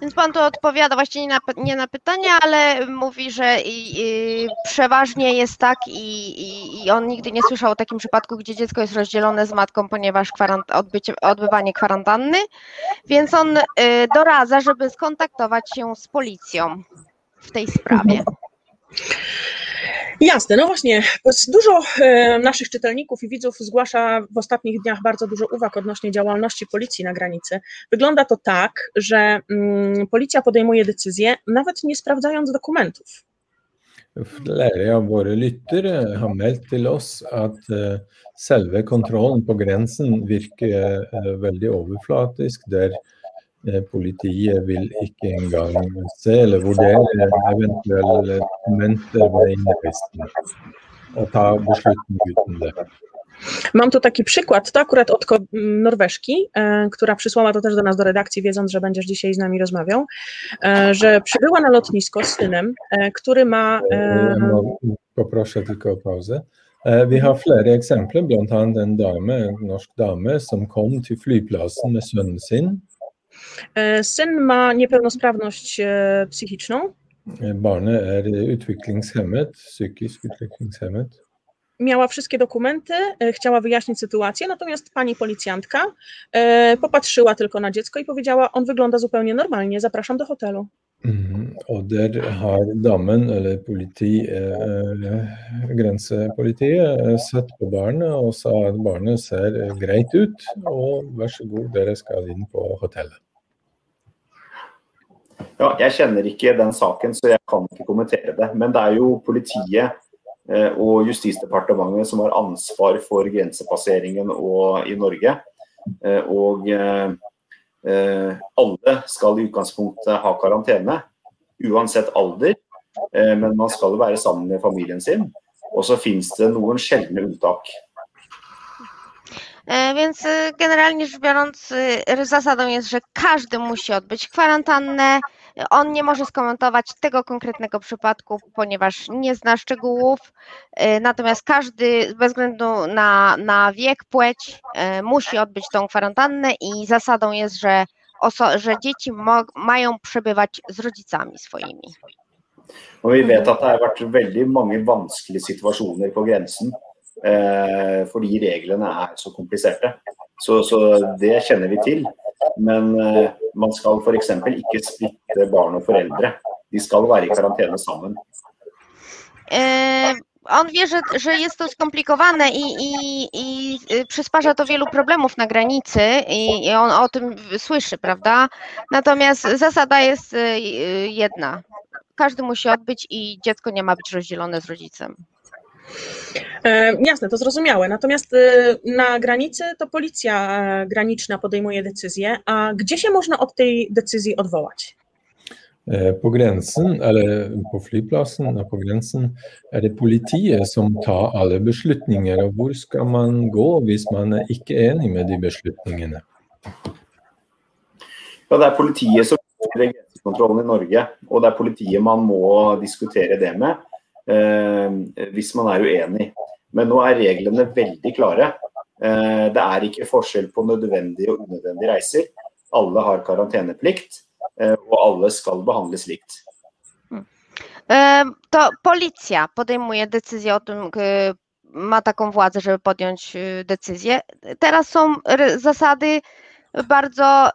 Więc pan tu odpowiada właściwie nie na, nie na pytanie, ale mówi, że i, i przeważnie jest tak i, i, i on nigdy nie słyszał o takim przypadku, gdzie dziecko jest rozdzielone z matką, ponieważ kwarant, odbycie, odbywanie kwarantanny, więc on y, doradza, żeby skontaktować się z policją w tej sprawie. Jasne, no właśnie, dużo e, naszych czytelników i widzów zgłasza w ostatnich dniach bardzo dużo uwag odnośnie działalności policji na granicy. Wygląda to tak, że mm, policja podejmuje decyzje, nawet nie sprawdzając dokumentów. Flere av våre lyttere har meldt til oss at eh, selve kontrollen på grensen virker eh, veldig overflatisk, der Politiet vil ikke engang se eller vurdere eventuelle dokumenter ved innreisen og ta beslutning uten det. Mam tu taki przykład, to akurat od Norweżki, e, która przysłała to też do nas do redakcji, wiedząc, że będziesz dzisiaj z nami rozmawiał, e, że przybyła na lotnisko z synem, e, który ma. Eh, må poprosje tylko o. Eh, Vi har flere eksempler, bl.a. en dame, en norsk dame som kom til flyplassen med sønnen sin. E, syn ma niepełnosprawność e, psychiczną, Eh, Barnet er utviklingshemmet, psykisk utviklingshemmet. miała wszystkie dokumenty, e, chciała wyjaśnić sytuację, natomiast pani policjantka e, popatrzyła tylko na dziecko i powiedziała: On wygląda zupełnie normalnie, zapraszam do hotelu. Mhm. Og der har damen, eller politi, eh, grensepolitiet, sett på barnet og sa at barnet ser greit ut, og vær så god, dere skal inn på hotellet. Ja, jeg kjenner ikke den saken, så jeg kan ikke kommentere det. Men det er jo politiet eh, og Justisdepartementet som har ansvar for grensepasseringen i Norge. Eh, og eh, alle skal i utgangspunktet ha karantene, uansett alder. Men man skal være sammen med familien sin. Og så finnes det noen sjeldne unntak. Więc generalnie rzecz biorąc, zasadą jest, że każdy musi odbyć kwarantannę. On nie może skomentować tego konkretnego przypadku, ponieważ nie zna szczegółów. E, Natomiast każdy, bez względu na, na wiek, płeć, e, musi odbyć tą kwarantannę i zasadą jest, że, że dzieci mają przebywać z rodzicami swoimi. Og vi vet at det har vært veldig mange vanskelige situasjoner på grensen. Eh, fordi reglene er så kompliserte. Så, så det kjenner vi til. Men eh, man skal f.eks. ikke splitte barn og foreldre. De skal være i karantene sammen. E, On wie, że, że jest to skomplikowane i, i, i y, przysparza to wielu problemów na granicy i, i on o tym słyszy, prawda? Natomiast zasada jest y, y, jedna. Każdy musi odbyć i dziecko nie ma być rozdzielone z rodzicem. E, Jasne, to zrozumiałe. Natomiast e, na granicy to policja e, graniczna podejmuje decyzję, a gdzie się można od tej decyzji odwołać? Eh, På grensen, eller på flyplassen og på grensen, er det politiet som tar alle beslutninger. Og hvor skal man gå hvis man er ikke enig med de beslutningene? Ja, det er politiet som gjør grensekontrollen i Norge, og det er politiet man må diskutere det med hvis man er uenig. Men nå er reglene veldig klare. Eh, det er ikke forskjell på nødvendige og unødvendige reiser. Alle har karanteneplikt, eh, og alle skal behandles likt. E, To policja podejmuje decyzję o tym, ma taką władzę, żeby podjąć y, decyzję. Teraz są zasady bardzo,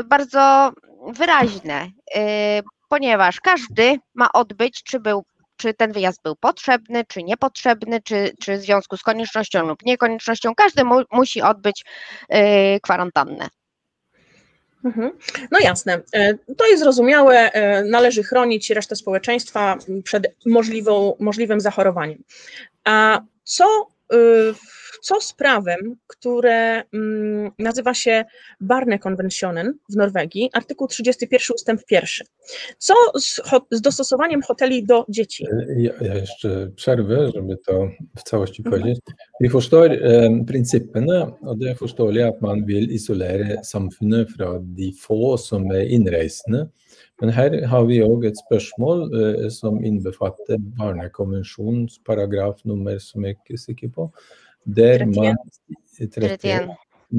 y, bardzo wyraźne, y, ponieważ każdy ma odbyć, czy był czy ten wyjazd był potrzebny, czy niepotrzebny, czy, czy w związku z koniecznością lub niekoniecznością, każdy mu, musi odbyć y, kwarantannę. Mhm. No jasne, E, to jest zrozumiałe. e, Należy chronić resztę społeczeństwa przed możliwą, możliwym zachorowaniem. A co, co z prawem, które mm, nazywa się Barnekonventionen w Norwegii, artykuł 31 ustęp 1? Co z, z dostosowaniem hoteli do dzieci? Ja, ja jeszcze przerwę, żeby to w całości powiedzieć. Vi forstår eh, prinsippene, og det er forståelig at man vil isolere samfunnet fra de få som er innreisende. Men her har vi òg et spørsmål eh, som innbefatter Barnekonvensjonens paragraf nummer som jeg ikke er sikker på, der man, 31.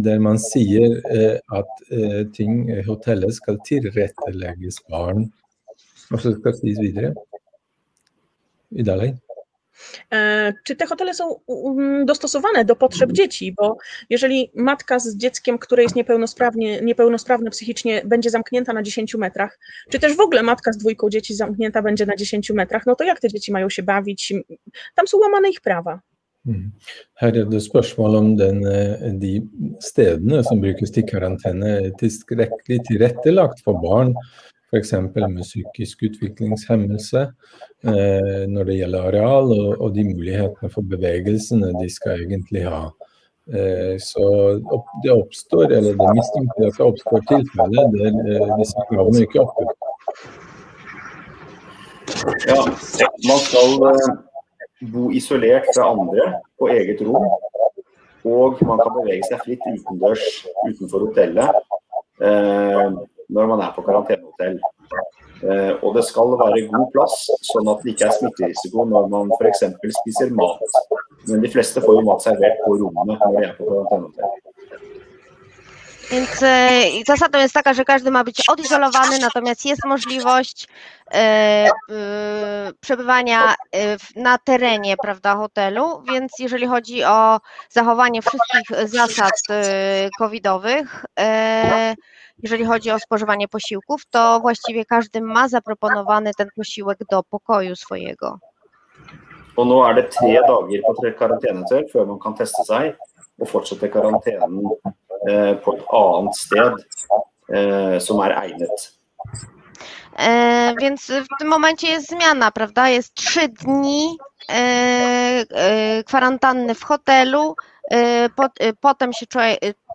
der man sier eh, at eh, ting, hotellet skal tilrettelegges barn. Og så skal det sies videre. I. E, Czy te hotele są dostosowane do potrzeb dzieci? Bo jeżeli matka z dzieckiem, które jest niepełnosprawnie, niepełnosprawne psychicznie, będzie zamknięta na 10 metrach, czy też w ogóle matka z dwójką dzieci zamknięta będzie na 10 metrach, no to jak te dzieci mają się bawić? Tam są łamane ich prawa. Her er det spørsmål om den, de stedene som brukes til karantene er tilstrekkelig tilrettelagt for barn, f.eks. med psykisk utviklingshemmelse, eh, når det gjelder areal, og, og de mulighetene for bevegelsene de skal egentlig ha. Eh, Så det oppstår, eller det mistenkelig at det oppstår tilfeller der eh, disse kravene ikke oppfylt. Ja, man skal eh, bo isolert fra andre på eget rom. Og man kan bevege seg fritt utendørs utenfor hotellet eh, når man er på karantenehotell. Eh, og det skal være god plass, sånn at det ikke er smitterisiko når man f.eks. spiser mat. Men de fleste får jo mat servert på rommene når de er på karantenehotell. Więc e, zasadą jest taka, że każdy ma być odizolowany, natomiast jest możliwość e, przebywania e, na terenie prawda, hotelu, więc jeżeli chodzi o zachowanie wszystkich zasad covidowych, jeżeli chodzi o spożywanie posiłków, to właściwie każdy ma zaproponowany ten posiłek do pokoju swojego. Og nå er det tre dager på tre- karantenehotell før man kan teste seg og fortsette karantenen på et annet sted eh, som er egnet. E, więc w tym momencie jest zmiana, prawda? Jest trzy dni kwarantanny w hotelu. E, potem się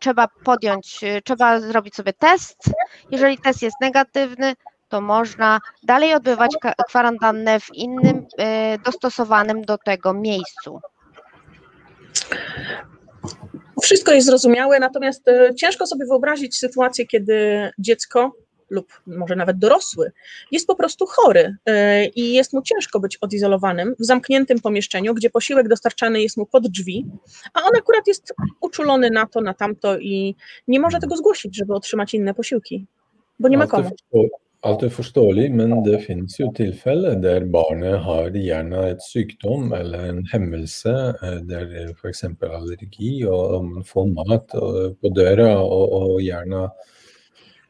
trzeba podjąć, trzeba zrobić sobie test. Jeżeli test jest negatywny, to można dalej odbywać kwarantannę w innym, dostosowanym do tego miejscu. Wszystko jest zrozumiałe, natomiast e, ciężko sobie wyobrazić sytuację, kiedy dziecko lub może nawet dorosły jest po prostu chory e, i jest mu ciężko być odizolowanym w zamkniętym pomieszczeniu, gdzie posiłek dostarczany jest mu pod drzwi, a on akurat jest uczulony na to, na tamto i nie może tego zgłosić, żeby otrzymać inne posiłki, bo nie ma komu. Alt er forståelig, men det finnes jo tilfeller der barnet har gjerne et sykdom eller en hemmelse, eh, der f.eks. allergi, og man får mat på døra, og, og gjerne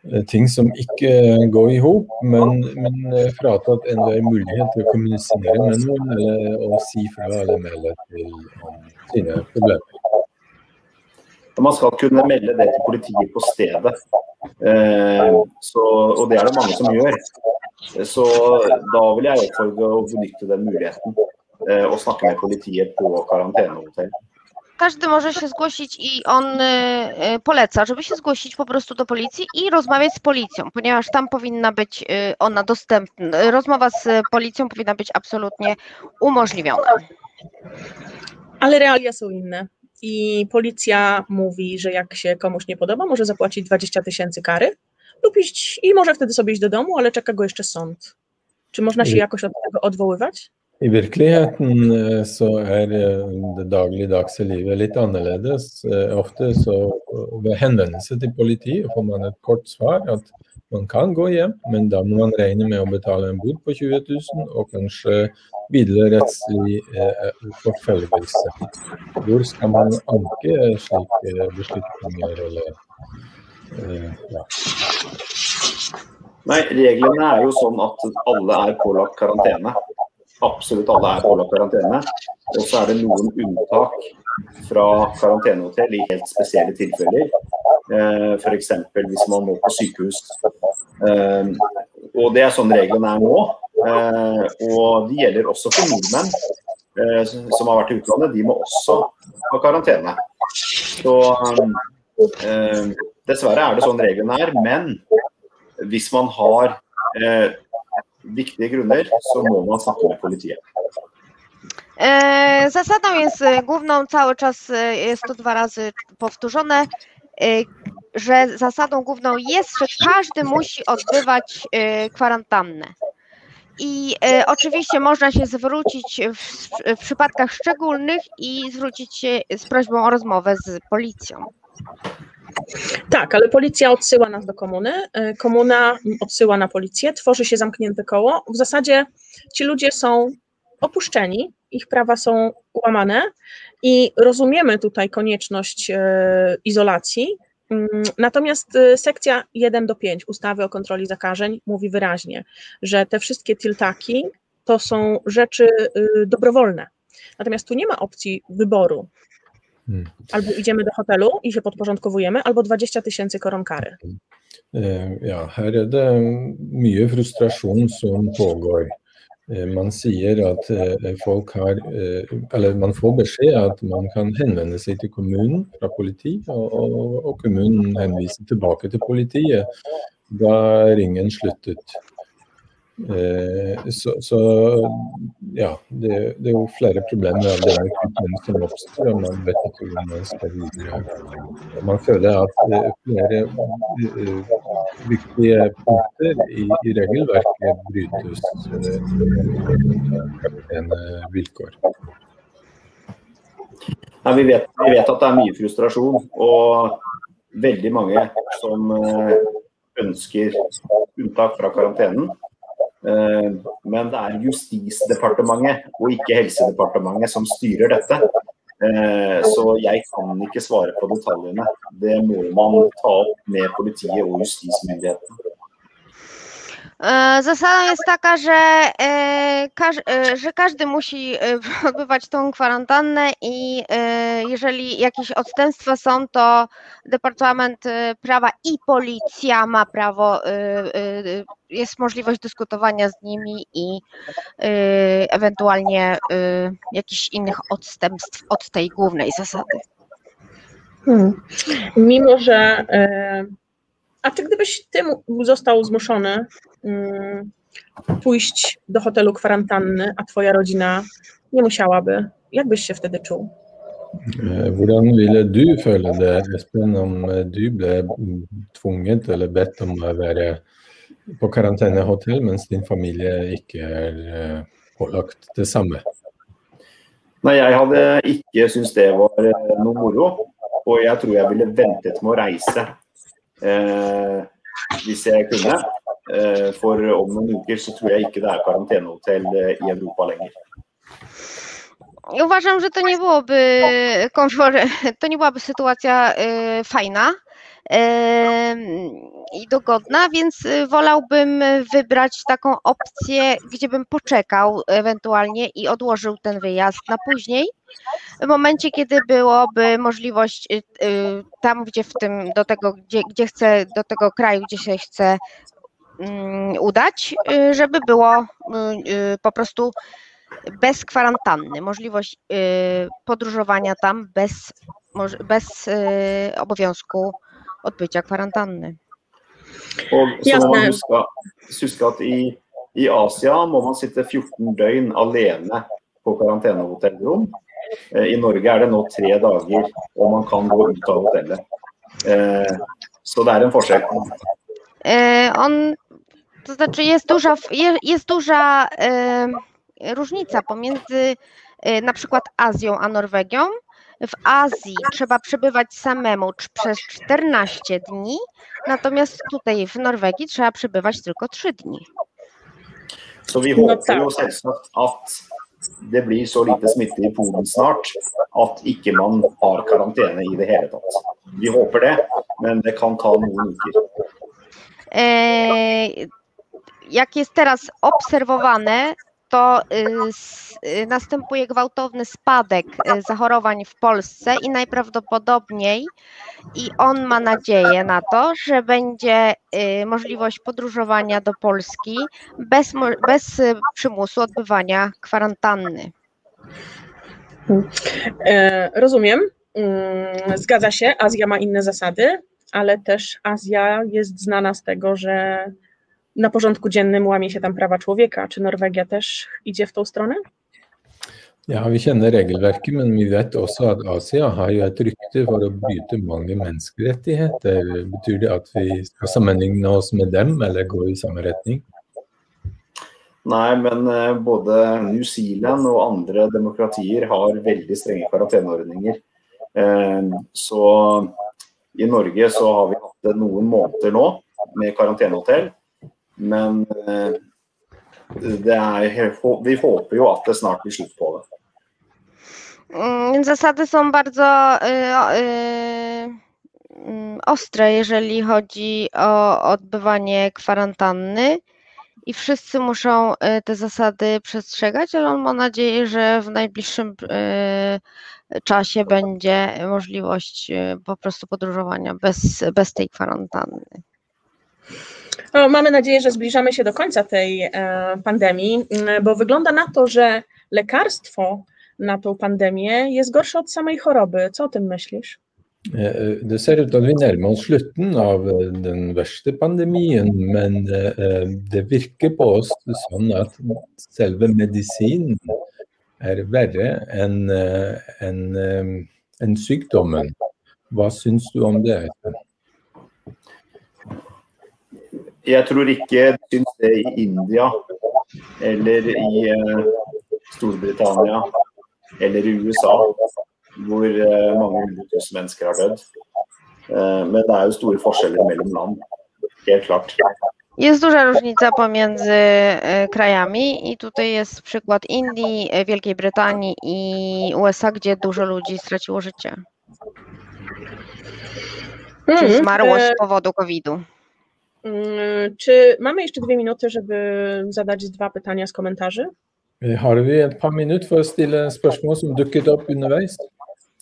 eh, ting som ikke går i hop, men, men eh, fratatt enhver mulighet til å kommunisere med noen eller å si fra eller melde til sine problemer. Og man skal kunne melde det til politiet på stedet. Eh, så, og det er det mange som gjør. Så da vil jeg oppfordre å benytte den muligheten. Eh, og snakke med politiet på karantenehotell. Każdy może się zgłosić i on e, e, poleca, żeby się zgłosić po prostu do policji i rozmawiać z policją, ponieważ tam powinna być e, ona dostępna. Rozmowa z policją powinna być absolutnie umożliwiona. Ale realia są inne. I policja mówi, że jak się komuś nie podoba, może zapłacić 20 tysięcy kary lub iść i może wtedy sobie iść do domu, ale czeka go jeszcze sąd. Czy można się Mhm. jakoś od tego odwoływać? I virkeligheten eh, så er eh, det dagligdagse livet litt annerledes. Eh, Ofte så ved henvendelse til politiet får man et kort svar at man kan gå hjem, men da må man regne med å betale en bod på 20 000 og kanskje videre rettslig forfølgelse. Hvor skal man anke slike beslutninger eller ja. Nei, reglene er jo sånn at alle er pålagt karantene. Absolutt alle er pålagt karantene. Og så er det noen unntak fra karantenehotell i helt spesielle tilfeller. Eh, F.eks. hvis man må på sykehus. Eh, og det er sånn reglene er nå. Eh, og de gjelder også for nordmenn som har vært i utlandet. De må også ha karantene. Så dessverre er det sånn reglene er. Men hvis man har viktige grunner, så må man snakke med politiet. E, Zasadą jest e, główną, cały czas e, jest to dwa razy powtórzone, że zasadą główną jest, że każdy musi odbywać kwarantannę. I oczywiście można się zwrócić w, w przypadkach szczególnych i zwrócić się z prośbą o rozmowę z policją. Tak, ale policja odsyła nas do komuny, y, komuna odsyła na policję, tworzy się zamknięte koło. W zasadzie ci ludzie są opuszczeni, ich prawa są łamane i rozumiemy tutaj konieczność y, izolacji. Mm, Natomiast y, sekcja 1 do 5 ustawy o kontroli zakażeń mówi wyraźnie, że te wszystkie tiltaki to są rzeczy dobrowolne. Natomiast tu nie ma opcji wyboru. Hmm. Albo idziemy do hotelu i się podporządkowujemy, albo 20 tysięcy koron kary. Eh, Ja, her er det mye frustrasjon som pågår. eh, man sier at eh, folk har Eller man får beskjed at man kan henvende seg til kommunen fra politi, og, og, kommunen henviser tilbake til politiet. Da ringen sluttet. Eh, så, så ja, det, det, er jo flere problemer av det som oppstår, og man vet ikke hvor man skal videre. Man føler at flere uh, viktige punkter i, i regelverket brytes uh, vilkår. Nei, vi, vet, vi, vet, at det er mye frustrasjon, og veldig mange som ønsker unntak fra karantenen. Eh, men det er Justisdepartementet og ikke Helsedepartementet som styrer dette. Eh, så jeg kan ikke svare på detaljene. Det må man ta opp med politiet og justismyndighetene. E, zasada jest taka, że, e, e, że każdy musi odbywać tą kwarantannę i jeżeli jakieś odstępstwa są, to Departament Prawa i Policja ma prawo, jest możliwość dyskutowania z nimi i ewentualnie jakichś innych odstępstw od tej głównej zasady. Hmm. Mimo, że a czy gdybyś ty został zmuszony pójść do hotelu kwarantanny, a twoja rodzina nie musiałaby, jak byś się wtedy czuł? Hvordan ville du føle det, Espen, om du ble tvunget eller bedt om å være på karantenehotell, mens din familie ikke er pålagt det samme? Nei, Jeg hadde ikke syntes det var noe moro. Og jeg tror jeg ville ventet med å reise eh, hvis jeg kunne. Eh, for om noen uker så tror jeg ikke det er karantenehotell eh, i Europa lenger. Uważam, że to nie byłoby komfort, to nie byłaby sytuacja y, fajna i dogodna, więc y, wolałbym wybrać taką opcję, gdzie bym poczekał ewentualnie i odłożył ten wyjazd na później. W momencie, kiedy byłoby możliwość tam, gdzie w tym, do tego, gdzie, gdzie chcę, do tego kraju, gdzie się chcę udać, żeby było po prostu bez kwarantanny, możliwość podróżowania tam bez, bez obowiązku odbycia kwarantanny. Og så må man huske, huske at i, i, Asia må man sitte 14 døgn alene på karantenehotellrom. Eh, I Norge er det nå tre dager, og man kan gå ut av hotellet. Eh, så det er en forskjell. Eh, on, to znaczy jest duża, jest duża różnica pomiędzy na przykład Azją a Norwegią. W Azji trzeba przebywać samemu przez 14 dni, natomiast tutaj w Norwegii trzeba przebywać tylko 3 dni. Så vi håper jo selvsagt at det blir så lite smitte i Polen snart at ikke man har karantene i det hele tatt. Vi håper det, men det kan ta noen uker. Jak jest teraz obserwowane, to y, y, następuje gwałtowny spadek y, zachorowań w Polsce i najprawdopodobniej i on ma nadzieję na to, że będzie możliwość podróżowania do Polski bez, bez przymusu odbywania kwarantanny. E, rozumiem. Mm, zgadza się, Azja ma inne zasady, ale też Azja jest znana z tego, że na porządku dziennym łamie się tam prawa człowieka. Czy Norwegia też idzie w tą stronę? Ja, Vi kjenner regelverket, men vi vet også at Asia har jo et rykte for å bryte mange menneskerettigheter. Betyr det at vi skal sammenligne oss med dem, eller gå i samme retning? Nei, men eh, både New Zealand og andre demokratier har veldig strenge karanteneordninger. Eh, så i Norge så har vi hatt noen måneder nå med karantenehotell. Men eh, er, vi håper jo at det snart blir slutt på det. Mm, zasady są bardzo y, y, mm, ostre, jeżeli chodzi o odbywanie kwarantanny i wszyscy muszą y, te zasady przestrzegać, ale on ma nadzieję, że w najbliższym czasie będzie możliwość po prostu podróżowania bez, bez tej kwarantanny. No, mamy nadzieję, że zbliżamy się do końca tej e, pandemii, bo wygląda na to, że lekarstwo na tą pandemię jest gorsze od samej choroby. Co o tym myślisz? Eh, Det ser ut til at vi nærmer oss slutten av eh, den verste pandemien, men eh, det virker på oss sånn at selve medisinen er verre enn eh, eh, enn sykdommen. Hva syns du om det? Jeg tror ikke syns det i India eller i eh, Storbritannia eller i USA, hvor eh, mange hundre tusen mennesker har dødd. Eh, men det er jo store forskjeller mellom land. Helt klart. Jest duża różnica pomiędzy e, krajami i tutaj jest przykład Indii, e, Wielkiej Brytanii i USA, gdzie dużo ludzi straciło życie, czy Mm, zmarło e, z powodu COVID-u. Mm, Czy mamy jeszcze dwie minuty, żeby zadać dwa pytania z komentarzy? Har vi et par minutter for å stille spørsmål som dukket opp underveis?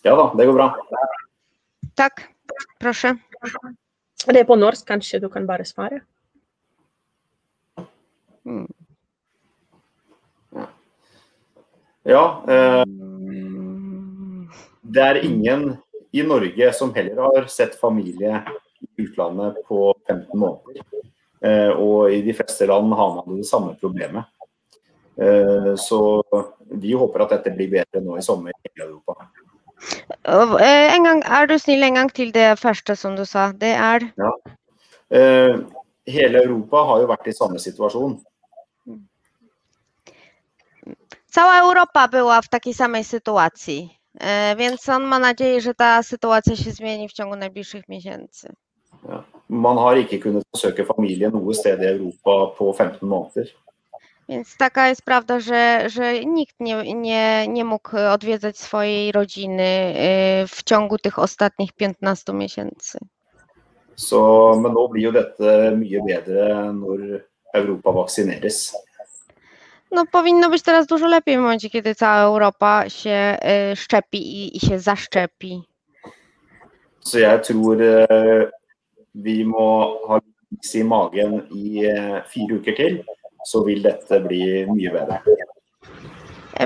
Ja da, det går bra. Tak, proszę. Det er på norsk, kanskje du kan bare svare? Hmm. Ja, eh, det er ingen i Norge som heller har sett familie utlandet på 15 måneder. Eh, og i de fleste land har man det samme problemet. Eh, så vi håper at dette blir bedre nå i sommer i hele Europa. Eh, En gang, er du snill en gang til det første som du sa? Det er Eh, hele Europa har jo vært i samme situasjon. Cała Europa była w takiej samej sytuacji, więc on ma nadzieję, że ta sytuacja się zmieni w ciągu najbliższych miesięcy. Man har ikke kunnet besøke familie noe sted i Europa på 15 måneder. Więc taka jest prawda, że, że nikt nie, nie, nie mógł odwiedzać swojej rodziny e, w ciągu tych ostatnich 15 miesięcy. Så, men nå blir jo dette mye bedre når Europa vaksineres. No powinno być teraz dużo lepiej w momencie, kiedy cała Europa się e, szczepi i, i się zaszczepi. Så jeg tror eh, vi må ha is i magen i eh, fire uker til, så vil dette bli mye bedre.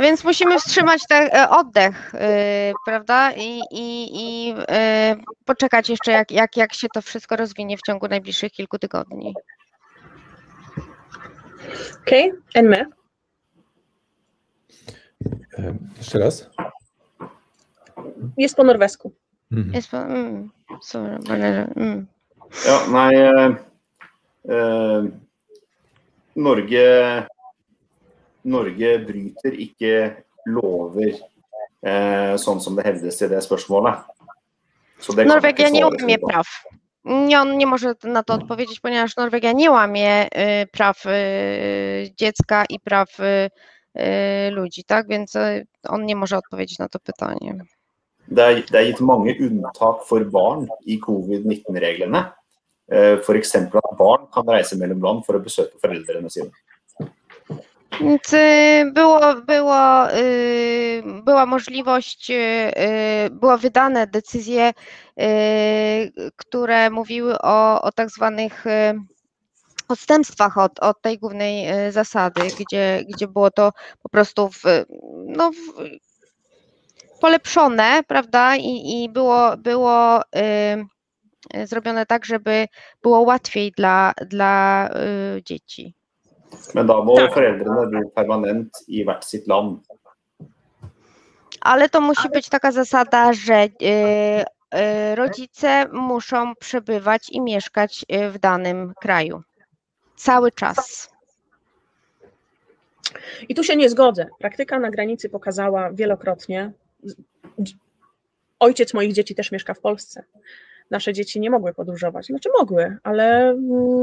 Więc musimy wstrzymać ten e, oddech, e, prawda? I, i, i e, poczekać jeszcze, jak, jak, jak się to wszystko rozwinie w ciągu najbliższych kilku tygodni. Okej, med. Eh, Jeszcze raz? Jest po norwesku. Mhm. Jest, po- mm, bare, mm. Ja, nei eh, Norge Norge bryter ikke lover eh, sånn som det hevdes i det spørsmålet. Så det Norwegia nie łamie praw. Nie, on nie może na to odpowiedzieć, ponieważ Norwegia nie łamie y, praw y, dziecka i praw y, ludzi, tak? Więc on nie może odpowiedzieć na to pytanie. Det er, det er gitt mange unntak for barn i covid-19-reglene. Eh, F.eks. at barn kan reise mellom land for å besøke foreldrene sine. Było, było, y, była możliwość, y, y, były wydane decyzje, które mówiły o, o tak zwanych odstępstwach od, od tej głównej zasady, gdzie, gdzie było to po prostu w, no, w, polepszone, prawda? I, i było, było zrobione tak, żeby było łatwiej dla, dla y, dzieci. Men da må Tak. foreldrene bo permanent i hvert sitt land. Ale to musi być taka zasada, że y, y, rodzice muszą przebywać i mieszkać y, w danym kraju. Cały czas. I tu się nie zgodzę. Praktyka na granicy pokazała wielokrotnie. Ojciec moich dzieci też mieszka w Polsce. Nasze dzieci nie mogły podróżować. Znaczy mogły, ale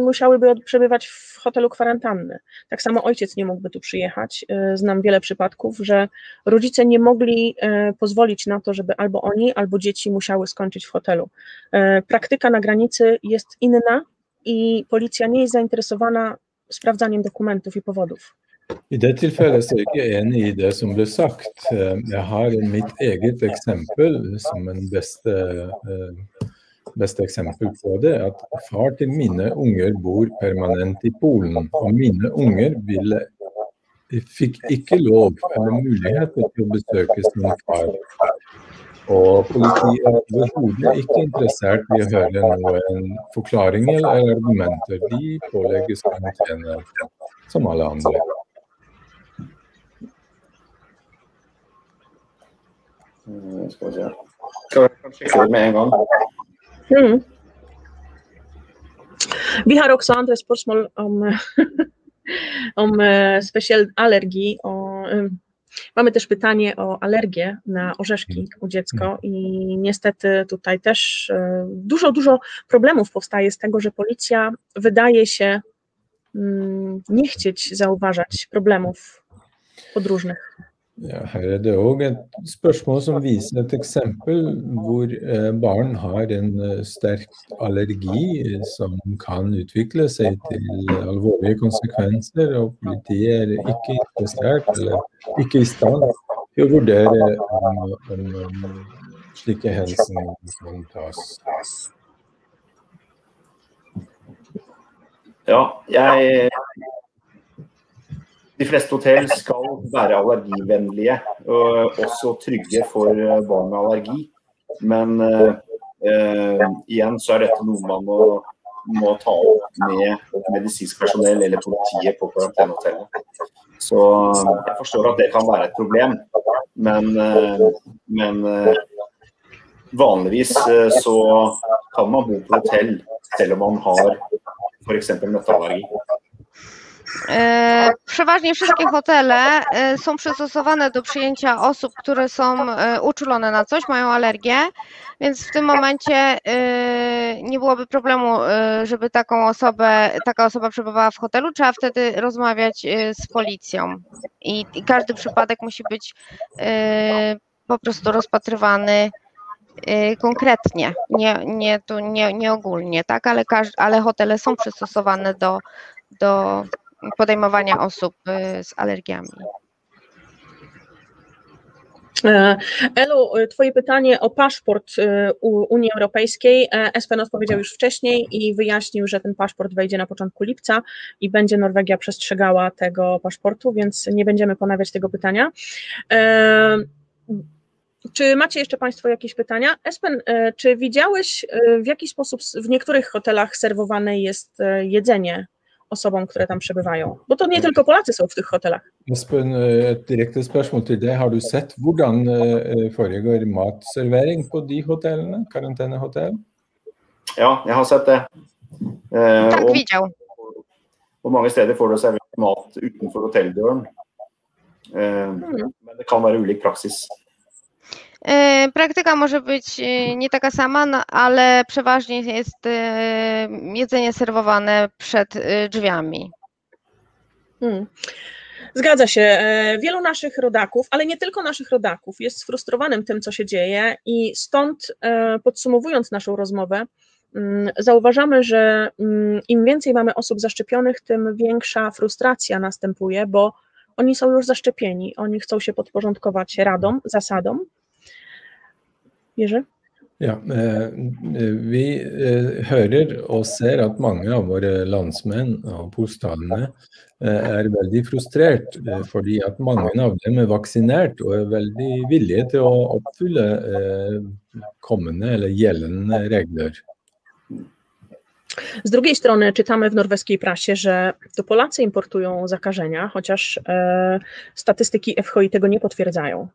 musiałyby przebywać w hotelu kwarantanny. Tak samo ojciec nie mógłby tu przyjechać. Y, Znam wiele przypadków, że rodzice nie mogli y, pozwolić na to, żeby albo oni, albo dzieci musiały skończyć w hotelu. Y, Praktyka na granicy jest inna i policja nie jest zainteresowana sprawdzaniem dokumentów i powodów. I det tilfellet så er jeg enig i det som ble sagt. Eh, Jeg har mitt eget eksempel som en beste eh, beste eksempel på det, at far til mine unger bor permanent i Polen. Og mine unger ville, fikk ikke lov eller mulighet til å besøke sin far. Og politiet er overhodet ikke interessert i å høre noen forklaringer eller argumenter. De pålegges karantene som alle andre. Skal vi se. Skal vi sjekke det med en gang? Mm. Vi har også andre spørsmål om, om alergii. O, mamy też pytanie o alergię na orzeszki u dziecka i niestety tutaj też e, dużo, dużo problemów powstaje z tego, że policja wydaje się mm, nie chcieć zauważać problemów podróżnych. Ja, her er det òg et spørsmål som viser et eksempel hvor eh, barn har en eh, sterk allergi som kan utvikle seg til alvorlige konsekvenser, og politiet er ikke interessert eller ikke i stand til å vurdere om slike hensyn kan tas. Ja, jeg De fleste hotell skal være allergivennlige og også trygge for eh, barn med allergi. Men eh, eh, igjen så er dette noe man må, må ta opp med medisinsk personell eller politiet på karantenehotellet. Så eh, jeg forstår at det kan være et problem, men, men vanligvis så kan man bo på hotell selv om man har f.eks. nøtteallergi. E, Przeważnie wszystkie hotele e, są przystosowane do przyjęcia osób, które są e, uczulone na coś, mają alergię, więc w tym momencie nie byłoby problemu, żeby taką osobę, taka osoba przebywała w hotelu. Trzeba wtedy rozmawiać z policją. I, każdy przypadek musi być po prostu rozpatrywany konkretnie, nie, nie, tu, nie, nie ogólnie, tak, ale, każ, ale hotele są przystosowane do, do podejmowania osób y, z alergiami. E, Elu, Twoje pytanie o paszport u Unii Europejskiej. E, Espen odpowiedział już wcześniej i wyjaśnił, że ten paszport wejdzie na początku lipca i będzie Norwegia przestrzegała tego paszportu, więc nie będziemy ponawiać tego pytania. E, Czy macie jeszcze Państwo jakieś pytania? Espen, czy widziałeś w jaki sposób w niektórych hotelach serwowane jest jedzenie osobom, które tam przebywają? Bo to nie tylko Polacy są w tych hotelach. Espen, et direkte spørsmål til deg. Har du sett hvordan eh, foregår matservering på de hotellene? Karantenehotell? Ja, jeg har sett det. Eh, Tak, og på mange steder får du servert mat utenfor hotelldøren. Eh, men det kan være ulik praksis. E, Praktyka może być e, nie taka sama, no, ale przeważnie jest e, jedzenie serwowane przed drzwiami. Hmm. Zgadza się. Wielu naszych rodaków, ale nie tylko naszych rodaków, jest sfrustrowanym tym, co się dzieje, i stąd podsumowując naszą rozmowę, mm, zauważamy, że mm, im więcej mamy osób zaszczepionych, tym większa frustracja następuje, bo oni są już zaszczepieni, oni chcą się podporządkować radom, zasadom. Jerzy? Ja, eh, Vi eh, hører og ser at mange av våre landsmenn og polstalene eh, er veldig frustrert eh, fordi at mange av dem er vaksinert og er veldig villige til å oppfylle eh, kommende eller gjeldende regler. Z drugiej strony czytamy w norweskiej prasie, że to Polacy importują zakażenia, chociaż e, statystyki FHI tego nie potwierdzają.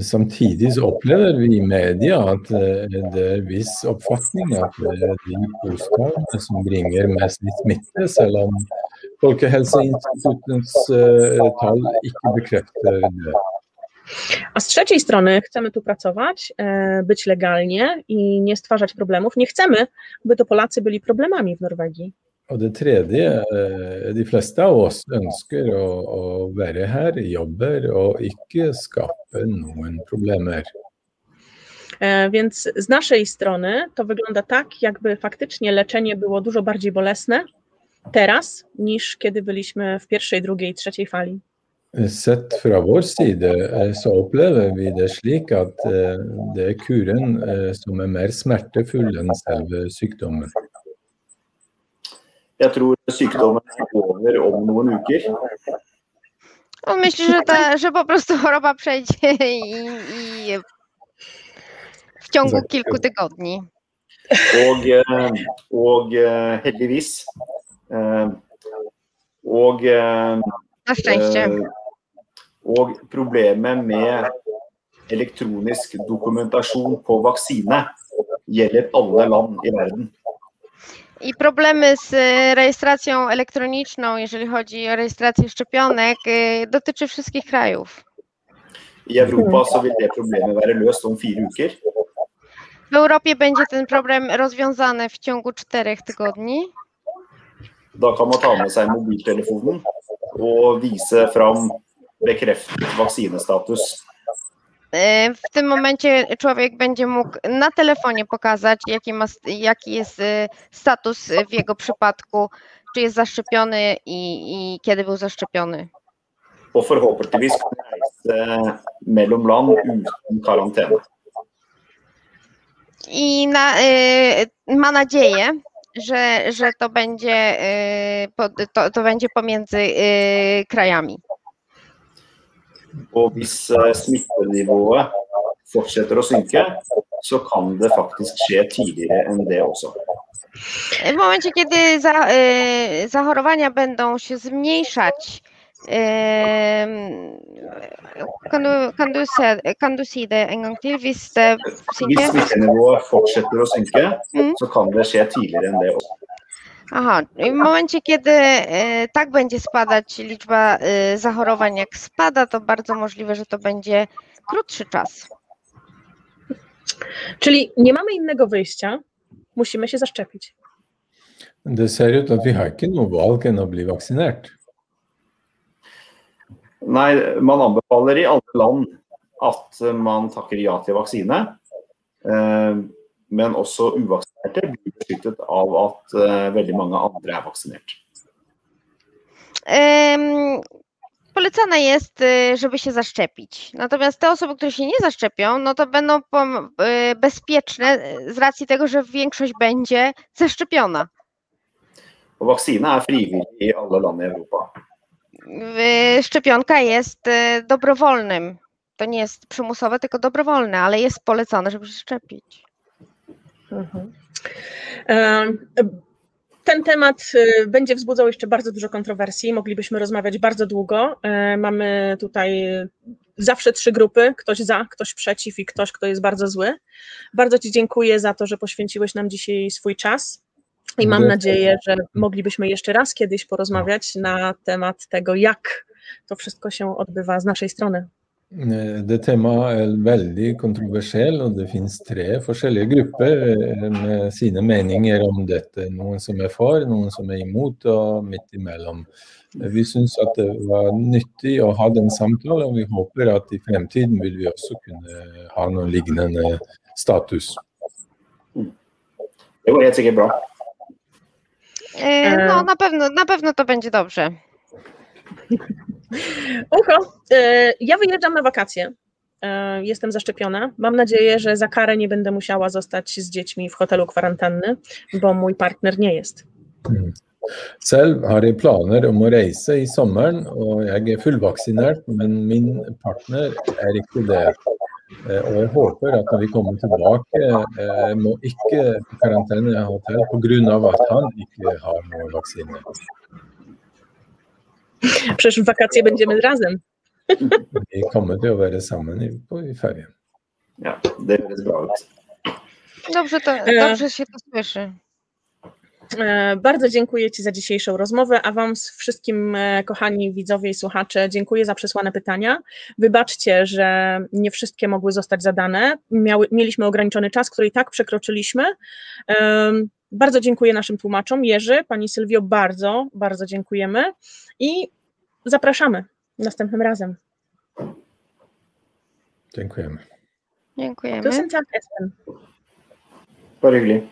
Samtidig så opplever vi i media at eh, det er viss oppfatning at det er de polstalene som bringer mest smitte, selv om Folkehelseinstituttets eh, tall ikke bekrefter det. A z trzeciej strony chcemy tu pracować, e, być legalnie i nie stwarzać problemów. Nie chcemy, by to Polacy byli problemami w Norwegii. Og det tredje, eh, de fleste av oss ønsker å, å være her, jobber og ikke skape noen problemer. E, Więc z naszej strony to wygląda tak, jakby faktycznie leczenie było dużo bardziej bolesne teraz, niż kiedy byliśmy w pierwszej, drugiej, trzeciej fali. Sett fra vår side eh, så opplever vi det slik at eh, det er kuren eh, som er mer smertefull enn selve sykdommen. Jeg tror sykdommen er over om noen uker. On myśli, że, ta, że po prostu choroba przejdzie i, i w ciągu kilku tygodni. Og, eh, og eh, heldigvis eh, Og Na szczęście. Og problemet med elektronisk dokumentasjon på vaksine gjelder alle land i verden. I problemy z e, rejestracją elektroniczną, jeżeli chodzi o rejestrację szczepionek, e, dotyczy wszystkich krajów. I Europa så vil det problemet være løst om fire uker. W Europie będzie ten problem rozwiązany w ciągu czterech tygodni. Da kan man ta med seg mobiltelefonen og vise fram bekreftet vaksinestatus. E, W tym momencie człowiek będzie mógł na telefonie pokazać, jaki, ma, jaki jest e, status w jego przypadku, czy jest zaszczepiony i, i kiedy był zaszczepiony. Og forhåpentligvis kan reise mellom land uten karantene. I na, e, ma nadzieję, że, że to, będzie, e, to, to będzie pomiędzy e, krajami. Og hvis eh, smittenivået fortsetter å synke, så kan det faktisk skje tidligere enn det også. W momencie, kiedy za, e, zachorowania będą się zmniejszać, kan du, si det en gang til? Hvis det Hvis synker? smittenivået fortsetter å synke, Mhm. så kan det skje tidligere enn det også. Aha, i w momencie, kiedy e, tak będzie spadać liczba e, zachorowań, jak spada, to bardzo możliwe, że to będzie krótszy czas. Czyli nie mamy innego wyjścia, musimy się zaszczepić. Det ser ut at vi har ikke noe valg enn å bli vaksinert. Nei, man anbefaler i alle land at man takker ja til vaksine. Eh, Men også uvaksinerte blir beskyttet av at eh, veldig mange andre er vaksinert. Em, Polecane jest, e, żeby się zaszczepić. Natomiast te osoby, które się nie zaszczepią, no to będą e, bezpieczne z racji tego, że większość będzie zaszczepiona. Og Vaksine er frivillig i alle land i Europa. W- Szczepionka jest e, dobrowolnym. To nie jest przymusowe, tylko dobrowolne, ale jest polecane, żeby się szczepić. Mhm. E, Ten temat e, będzie wzbudzał jeszcze bardzo dużo kontrowersji. Moglibyśmy rozmawiać bardzo długo. E, Mamy tutaj zawsze trzy grupy: ktoś za, ktoś przeciw i ktoś, kto jest bardzo zły. Bardzo Ci dziękuję za to, że poświęciłeś nam dzisiaj swój czas. I mam nadzieję, że moglibyśmy jeszcze raz kiedyś porozmawiać na temat tego, jak to wszystko się odbywa z naszej strony. Eh, Det temaet er veldig kontroversielt, og det finnes tre forskjellige grupper eh, med sine meninger om dette. Noen som er for, noen som er imot, og midt imellom. Eh, Vi syns at det var nyttig å ha den samtalen, og vi håper at i fremtiden vil vi også kunne ha noen lignende status. Det går helt sikkert bra. No, na pewno, na pewno to będzie dobrze. Oko, e, ja wyjeżdżam na wakacje. E, Jestem zaszczepiona. Mam nadzieję, że za karę nie będę musiała zostać z dziećmi w hotelu kwarantanny, bo mój partner nie jest. Selv har jeg planer om å reise i sommeren, og jeg er fullvaksinert, men min partner er ikke det. Eh, Og jeg håper at når vi kommer tilbake, må ikke på karantene i hotell pga. at han ikke har noen vaksine. Przecież w wakacje będziemy razem. Vi kommer til å være sammen i, på, i ferien. Ja, det høres bra ut. Dobrze, to, E. dobrze się to słyszy. E, Bardzo dziękuję Ci za dzisiejszą rozmowę, a Wam wszystkim, e, kochani widzowie i słuchacze, dziękuję za przesłane pytania. Wybaczcie, że nie wszystkie mogły zostać zadane. Miały, mieliśmy ograniczony czas, który i tak przekroczyliśmy. Bardzo dziękuję naszym tłumaczom. Jerzy, Pani Sylwio, bardzo, bardzo dziękujemy i zapraszamy następnym razem. Dziękujemy. Dziękujemy. Tusen takk, Espen. Bare hyggelig.